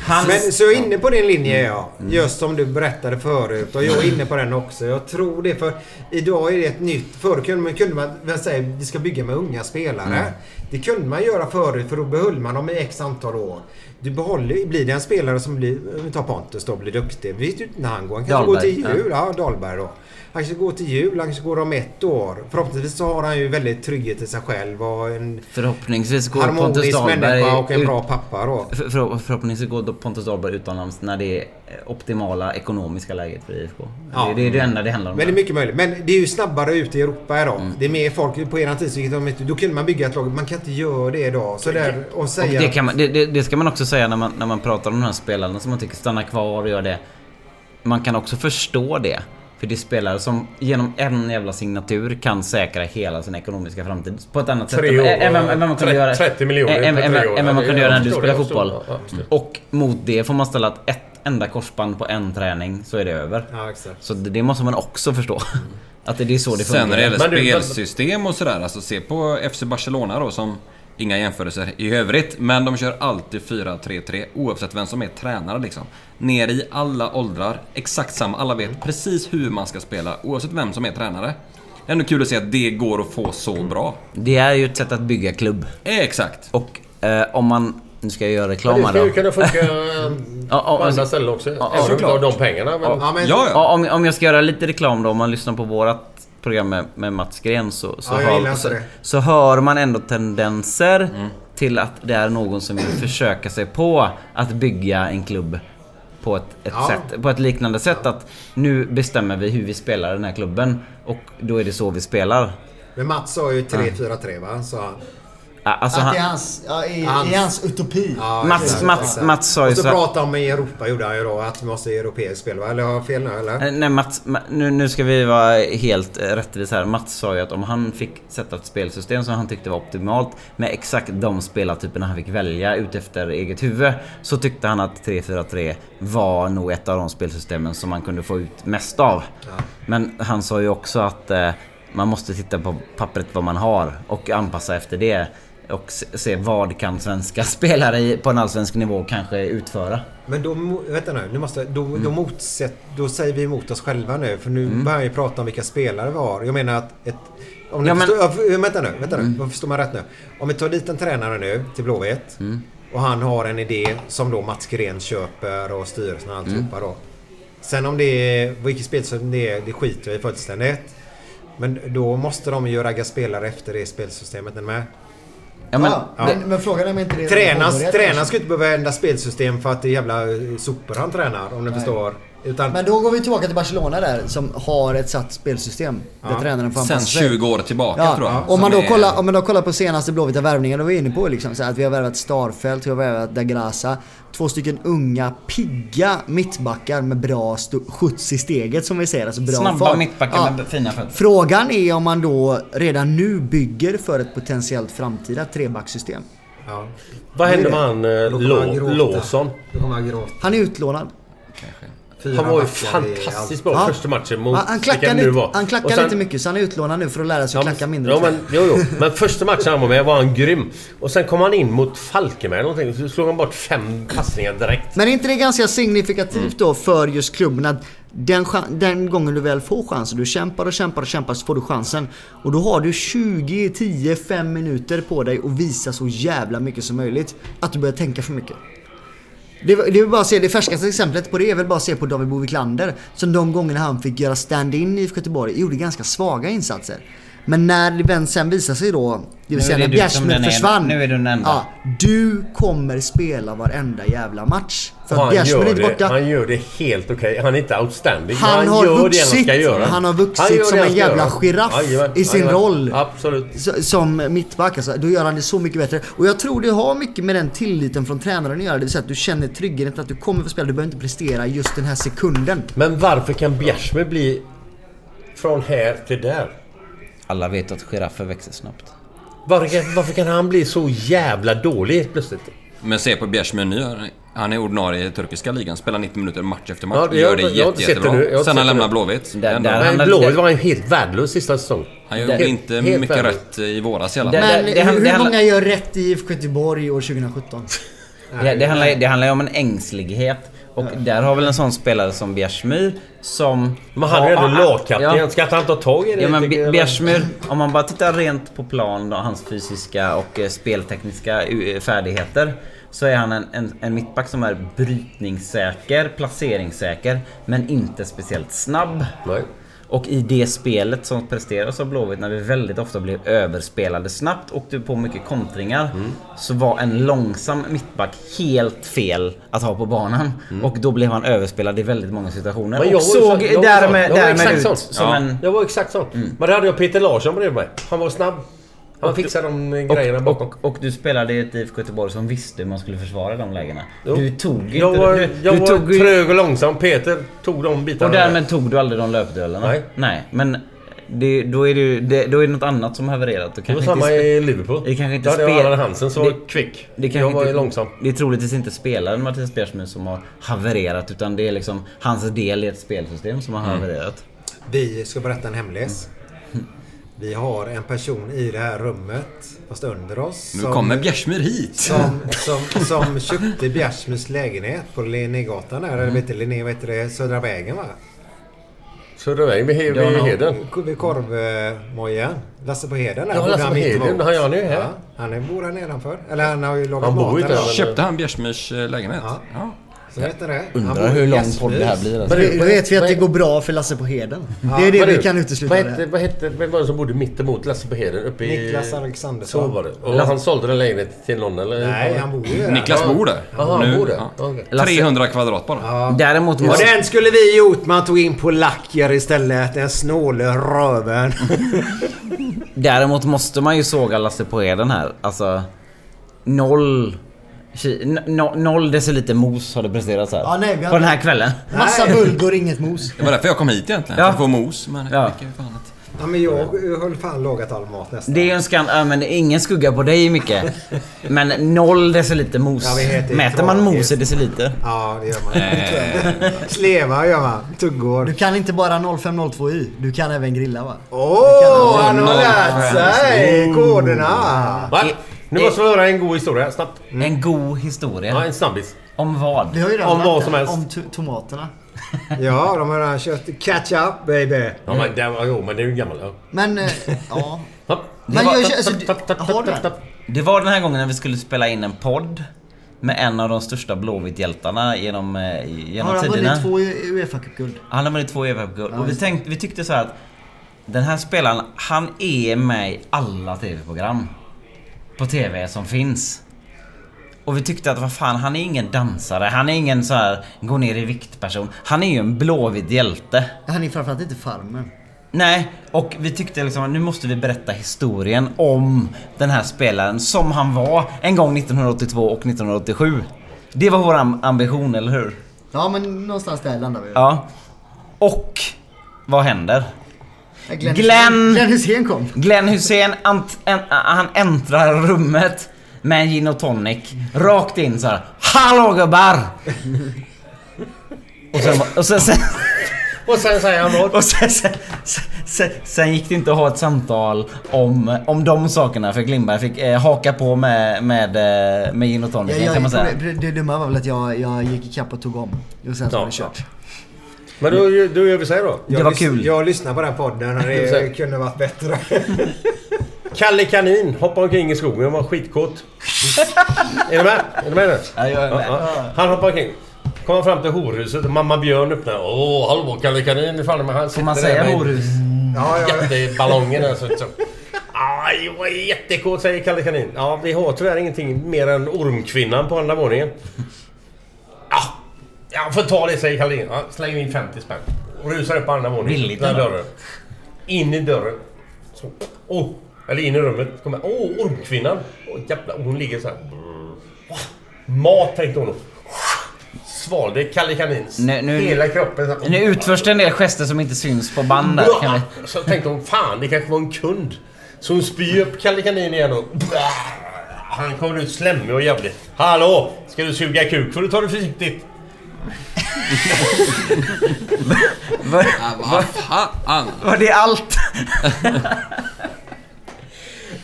Hans- Men så jag är inne på din linje ja. Just som du berättade förut. Och jag är inne på den också. Jag tror det för idag är det ett nytt. Förr kunde man, kunde man säga att det ska bygga med unga spelare. Mm. Det kunde man göra förut för då behöll man dem i x antal år. Du behåller, blir det en spelare som blir, vi tar Pontus då, blir duktig. Vi vet ju inte när han går. Han kanske Dahlberg, går till jul. Ja, Dahlberg då. Han kanske går till jul, han kanske går om ett år. Förhoppningsvis så har han ju väldigt trygghet i sig själv och en Förhoppningsvis går Pontus Dahlberg och en ut- bra pappa då. För, för, förhoppningsvis går Pontus Dahlberg utomlands när det är optimala ekonomiska läget för IFK. Ja. Det, det är det enda det handlar om. Men det är mycket möjligt. Men det är ju snabbare ut i Europa idag. Mm. Det är mer folk på eran tid. så gick de inte- Då kunde man bygga ett lag. Man kan inte göra det idag. Så där och Och säga... det, kan man, det, det, det ska man också säga när man, när man pratar om de här spelarna som man tycker stannar kvar och gör det. Man kan också förstå det. För det är spelare som genom en jävla signatur kan säkra hela sin ekonomiska framtid på ett annat sätt Tre än- vad- man kunde 30 göra... 30 miljoner än- vad man kunde göra när du spelade fotboll. Och mot det får man ställa att ett enda korsband på en träning så är det över. Ja, exakt. Så det, det måste man också förstå. [laughs] Att det, är så det funkar. Sen när det gäller spelsystem och sådär, alltså se på FC Barcelona då som Inga jämförelser i övrigt, men de kör alltid 4-3-3 oavsett vem som är tränare liksom. Ner i alla åldrar, exakt samma. Alla vet precis hur man ska spela oavsett vem som är tränare. Det är ändå kul att se att det går att få så bra. Det är ju ett sätt att bygga klubb. Exakt. Och eh, om man... Nu ska jag göra reklam det här ska då. ju kunna funka [laughs] eh, på alltså- andra ställen också. ja, Även om du såklart. har de pengarna. Men... Ja, men, ja. Ja, om, om jag ska göra lite reklam då, om man lyssnar på vårat program med, med Mats Gren så, så, Ja, hör, så, så hör man ändå tendenser till att det är någon som vill försöka sig på att bygga en klubb på ett, ett, Ja. sätt, på ett liknande sätt. Att nu bestämmer vi hur vi spelar den här klubben och då är det så vi spelar. men Mats sa ju 3-4-3 va? Så. Ja, Alltså att han, det är hans, ja, i, Hans- i hans utopi. Ja, Mats, Mats. Mats sa ju Och så så pratade om i Europa gjorde han ju då. Att vi måste ha europeiskt spel va? Eller har jag fel nu eller? Eh, Nej Mats, Ma- nu, nu ska vi vara helt eh, rättvisa här. Mats sa ju att om han fick sätta ett spelsystem som han tyckte var optimalt med exakt de spelartyperna han fick välja utefter eget huvud så tyckte han att 3-4-3 var nog ett av de spelsystemen som man kunde få ut mest av. Men han sa ju också att eh, man måste titta på pappret vad man har och anpassa efter det. Och se, vad kan svenska [laughs] spelare på en allsvensk nivå kanske utföra. Men då, vänta nu, nu måste, då, Mm. då, motsätt, då säger vi emot oss själva nu. För nu börjar vi prata om vilka spelare vi har. Jag menar att ett... Om ni Ja, men- förstår, ja, vänta nu, vänta nu. Mm. Förstår man rätt nu? Om vi tar dit en tränare nu till Blåvitt. Mm. Och han har en idé som då Mats Gren köper och styrelsen och alltihopa Mm. då. Sen om det är vilket spelsystem det är, det skiter jag i fullständigt. Men då måste de ju ragga spelare efter det spelsystemet. Är med? Ja, men, ja, men, men frågan är om inte det påbörjat tränaren ska inte behöva ändra spelsystem för att det är jävla sopor han tränar om ni förstår. Utan, Men då går vi tillbaka till Barcelona där som har ett satt spelsystem. Där Ja. tränaren får Sen anpassa sig. 20 år tillbaka Ja, tror jag. om, man då är- kollar, om man då kollar på senaste Blåvita värvningarna vi var inne på liksom, så här att vi har värvat Starfelt, vi har värvat Dagrasa. Två stycken unga, pigga mittbackar med bra skjuts i steget som vi säger. Alltså bra snabba fart. mittbackar Ja. med fina fötter. Frågan är om man då redan nu bygger för ett potentiellt framtida trebacksystem. ja. Vad hände Det med är han eh, Då kommer han Lå- gråta. Fyra Han var ju fantastiskt bra Ja. första matchen mot Han, han det nu var. han klackar sen- lite mycket så han är utlånad nu för att lära sig att Ja, klacka men- mindre. Ja, men, jo, jo. men första matchen han var med var han grym. Och sen kom han in mot Falkenberg eller någonting. Så slog han bort fem passningar direkt. Men är inte det ganska signifikativt då för just klubben att Den, den gången du väl får chansen, du kämpar och kämpar och kämpar så får du chansen. Och då har du 20, 10, 5 minuter på dig att visa så jävla mycket som möjligt. Att du börjar tänka för mycket. Det, det är bara att se, det färskaste exemplet på det är väl bara att se på David Bo Wiklander. Som de gångerna han fick göra stand-in i IFK Göteborg gjorde ganska svaga insatser. Men när det väl sen visar sig då, det vill säga när den Bjärsmyr är- försvann. nu är du den enda. Ja, du kommer spela varenda jävla match. För att Han Bjärsmyr är gör, inte det, borta. han gör det helt okej. Han är inte outstanding. Han men har gör vuxit. det han ska göra. Han har vuxit Han gör som en han jävla göra. giraff i sin jajamän. roll. Absolut. Som mittback alltså. Då gör han det så mycket bättre. Och jag tror det har mycket med den tilliten från tränaren att göra. Det vill säga att du känner tryggheten att du kommer få spela. Du behöver inte prestera just den här sekunden. Men varför kan Bjärsmyr bli från här till där? Alla vet att giraffer växer snabbt. Varför kan, varför kan han bli så jävla dålig helt plötsligt? Men se på Bjärsmyr nu. Han är ordinarie i turkiska ligan. Spelar 90 minuter match efter match. Ja, det- gör jag- det jag jätte, inte sett det jättebra. nu. Jag Sen han lämnar. Blåvitt. Där- där han- Blåvitt var ju helt värdelös sista säsong. Han gjorde Helt- inte helt mycket värdelös. rätt i våras i alla fall. Men det- det- hur, det- hur många gör rätt i IFK Göteborg år 2017? Det, det, handlar, det handlar ju om en ängslighet. Och där har väl en sån spelare som Bjärsmyr som... Men han är ju ändå lagkapten. Ja. Ska han ta tag i det? Ja men? Bjärsmyr, om man bara tittar rent på plan då, hans fysiska och eh, speltekniska eh, färdigheter. Så är han en, en, en mittback som är brytningssäker, placeringssäker, men inte speciellt snabb. Nej. Och i det spelet som presteras av Blåvitt när vi väldigt ofta blev överspelade snabbt och det på mycket kontringar. Mm. Så var en långsam mittback helt fel att ha på banan. Och då blev han överspelad i väldigt många situationer. Mm. Men jag och såg därmed, ut som Ja. en... Jag var exakt sån. Men det hade jag Peter Larsson bredvid mig. Han var snabb. Han fixade de grejerna och, bakom. och, och du spelade i ett IFK Göteborg som visste hur man skulle försvara de lägena. Jo. Du tog inte... Jag var, du, jag du var tog trög och långsam. Peter tog de bitarna. Och därmed tog du aldrig de löpduellerna? Nej. Nej, men det, då, är det, det, då är det något annat som har havererat. Du Det var kanske samma i Liverpool. Det kanske inte Där hade jag spel- Allan Hansen som det- var kvick. Det jag var inte, långsam. Det är troligtvis inte spelaren Mattias Bjärsmyr som har havererat utan det är liksom hans del i ett spelsystem som har Mm. havererat. Vi ska berätta en hemlis. Vi har en person i det här rummet, fast under oss. Nu kommer Bjärsmyr hit. Som, [laughs] som, som köpte Bjärsmyrs lägenhet på Linnégatan där. Eller vet inte, Linné, vad heter det? Södra vägen va? Södra vägen vid, vid Ja, no. Heden. Vid korvmojen. Lasse på Heden där. Ja, Lasse han på Heden. Han- han är ju här. Ja, han är, bor här nedanför. Eller han har ju lagat Han bor mat Köpte han Bjärsmyrs eh, lägenhet? Ja. Ja. Så heter det. Han Undrar hur lång podd det här blir. Alltså. Då vet vi att det går bra för Lasse på Heden. Ja, det är det vi du, kan utesluta. Vad hette, vad hette, vem var det som bodde mitt emot Lasse på Heden? Uppe i... Niklas Alexandersson. Så var det. Och han sålde den lägenheten till någon eller? Nej, han bor ju där. Niklas bor där. Jaha, han Nu- bor där. ja. Okej. Lasse- 300 kvadrat bara. Ja. Däremot Och måste, den skulle vi gjort. Man tog in polacker istället. Den snåle röven. däremot måste man ju såga Lasse på Eden här. Alltså... Noll... no, noll deciliter mos har det presterats här. Ja, nej, vi på den här kvällen. Massa bulgur, inget mos. Det var därför jag kom hit egentligen. Ja. För att få mos. Men Ja. jag fick fan ett... Ja, men jag höll fan lagat all mat nästan. Det är en skam, ja, men ingen skugga på dig Micke. [laughs] Men noll deciliter mos. Ja, Mäter man mos i deciliter? Ja, det gör man. [laughs] Sleva gör man. Tuggor. Du kan inte bara 0502 i. Du kan även grilla va? Åh, han har lärt sig koderna. Nu måste vi höra en god historia, snabbt. En god historia. Ja, en snabbis. Om vad? Vi har ju redan Om varit vad där. som helst. Om to- tomaterna. [laughs] Ja, de har redan kört catch-up baby. Ja, men, det, var- jo, men det är ju gammal. Ja. Men, eh, ja. [laughs] Hopp. Men jag, alltså, du, har du den? Det var den här gången när vi skulle spela in en podd. Med en av de största Blåvitt-hjältarna genom, eh, genom Har han tiderna. vunnit två i- Uefa Cup-guld? Han har vunnit två EFF-guld. Ja, och vi, tänkte, vi tyckte så här att den här spelaren, han är med i alla TV-program. På TV som finns. Och vi tyckte att vad fan, han är ingen dansare. Han är ingen så här gå ner i vikt-person. Han är ju en blåvit hjälte. Han är framförallt inte farmen. Nej, och vi tyckte liksom att nu måste vi berätta historien om den här spelaren som han var en gång 1982 och 1987. Det var vår am- ambition, eller hur? Ja men någonstans där landar vi. Ja. Och vad händer? Glenn, Glenn- Glenn Hussein kom. Glenn Hussein, ant, en, han äntrar rummet med en gin och tonic. Rakt in så här. Hallå gubbar! Och sen, och sen, sen, Och sen säger han vad? och sen, sen, sen, sen gick det inte att ha ett samtal om, om de sakerna för Glimberg fick eh, haka på med, med, eh, med gin och tonic Jag, kan man säga. det dumma var väl att jag, jag gick ikapp och tog om. Och sen så Ja, var det kört. Men då, då gör vi så här då. Jag lys- Jag lyssnar på den podden och det [laughs] kunde varit bättre. [laughs] Kalle Kanin hoppar omkring i skogen och var skitkåt. [laughs] är du med? Är du med nu? Ja, jag är med. Han hoppar omkring. Kommer fram till horhuset och mamma Björn öppnar. Åh, hallå Kalle Kanin. Fan, han Får man säga horhus? Ja, ja. Jätteballongen där. Så, så. Aj, vad jättekåt säger Kalle Kanin. Ja, vi har tyvärr ingenting mer än ormkvinnan på andra våningen. Ja, jag får ta det säger Kalle. Ja, slänger in 50 spänn. Och rusar upp på andra våningen. Billigt, dörren. In i dörren. Så. Oh, eller in i rummet. Kommer, åh, ormkvinnan. Åh, jävlar, hon ligger så här. Åh, Mat tänkte hon. Svalde Kalle Kanins. Nu, nu, Hela kroppen. så. Nu utförs det en del gester som inte syns på band där. Kan vi... [laughs] Så tänkte hon, fan det kanske var en kund. Så hon spyr upp Kalle Kanin igen och... Han kommer ut slemmig och jävlig. Hallå! Ska du suga kuk får du ta det försiktigt. Vad vad fan? Var det allt?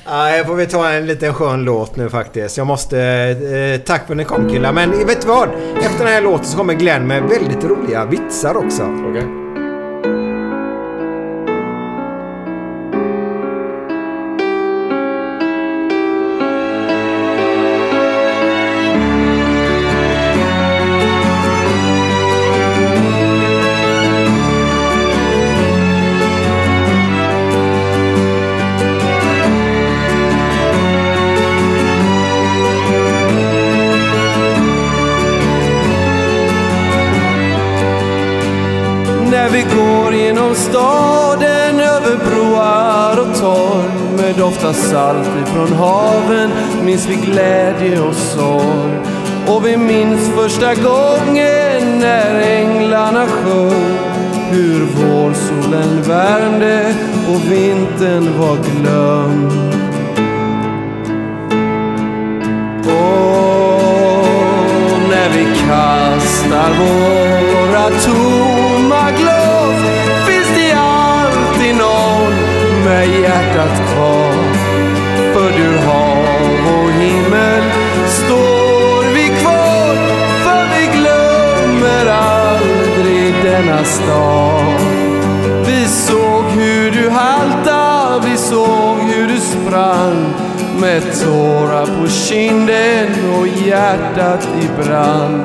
Ja, här får vi ta en liten skön låt nu faktiskt. Jag måste... Eh, tack för att ni kom killar. Men vet du vad? Efter den här låten så kommer Glenn med väldigt roliga vitsar också. Okej. Torg salt ifrån haven minns vi glädje och sorg. Och vi minns första gången när änglarna sjöng hur vårsolen värmde och vintern var glömd. Och när vi kastar våra tomma glas finns det alltid någon med hjärtat kvar. Stad. Vi såg hur du halta, vi såg hur du sprang med tårar på kinden och hjärtat i brand.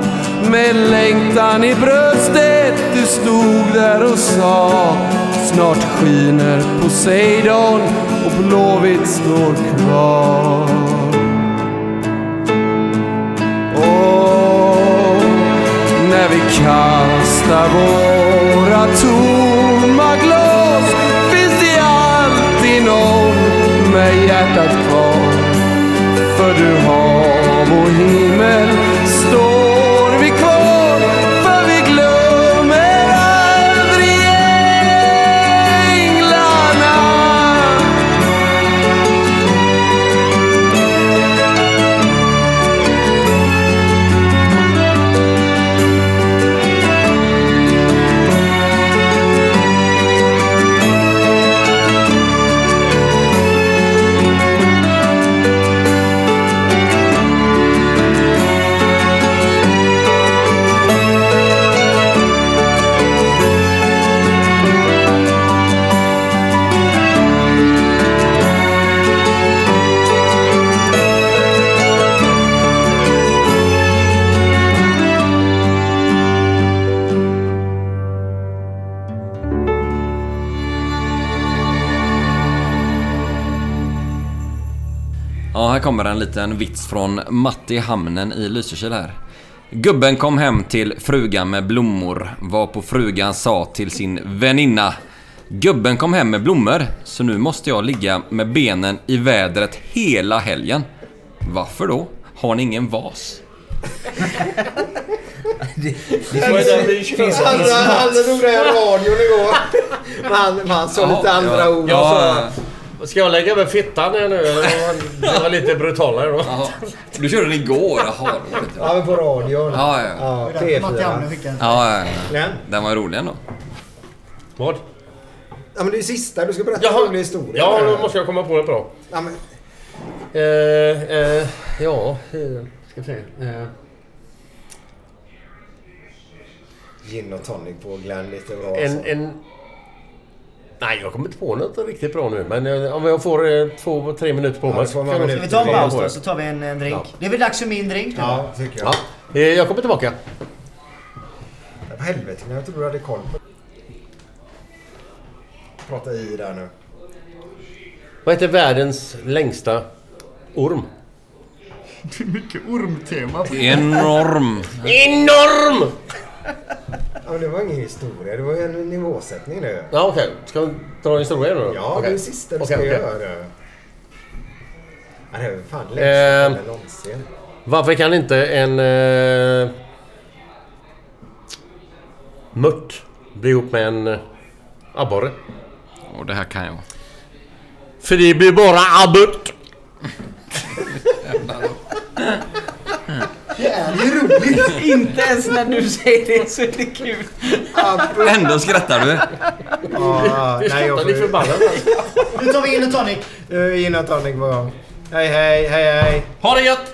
Med längtan i bröstet du stod där och sa Snart skiner Poseidon och Blåvitt står kvar. Och när vi kastar våra tomma glas finns det alltid någon med hjärtat kvar. För du hav och himmel här kommer en liten vits från Matti Hamnen i Lysekil här. Gubben kom hem till frugan med blommor, varpå frugan sa till sin väninna Gubben kom hem med blommor, så nu måste jag ligga med benen i vädret hela helgen. Varför då? Har ni ingen vas? Det finns, han, han drog det i radion igår. [laughs] Han, sa lite andra ord. Ja, Ska jag lägga över fittan här nu? Det var lite brutalare då. Jaha. Du körde den igår, jaha. Ja, men på radion. Ja, ja. ja Det är därför Matti Hamnen P4. fick en. Ja, ja, Glenn? ja. Den var rolig ändå. Vad? Ja, men det är sista. Du ska berätta en rolig historia. Ja, då måste jag komma på något bra. Ja, men, Eh, eh, ja, eh, ska vi se. Eh. gin och tonic på Glenn lite bra. En, alltså. en... Nej, jag kommer inte på något riktigt bra nu. Men eh, om jag får eh, två, tre minuter på Ja, mig kan jag nog Ska vi ta en paus då så tar vi en, en drink. Ja. Det är väl dags för min drink nu Ja, då? tycker jag. Ja. Eh, Jag kommer tillbaka. Vad helvete, jag tror du hade koll på Prata i där nu. Vad heter världens längsta orm? Det är mycket ormtema. Enorm. Enorm! Ja, men det var ingen historia, det var en nivåsättning nu. Ja, okej. Ska vi dra en historia nu då? Ja, Okej. det är det sista du Okej, ska göra. Ja, det är fan längst Eh, eh, någonsin. Varför kan inte en... Eh, mört bli ihop med en eh, abborre? Och det här kan jag. För det blir bara abbort. [laughs] Det är ju roligt! Inte ens när du säger det så är det kul. Ändå skrattar du. Nej, jag skrattar ni får- förbannat. Nu tar vi gin och tonic. Eh, Gin och tonic på gång. Hej, hej, hej, hej. Ha det gött!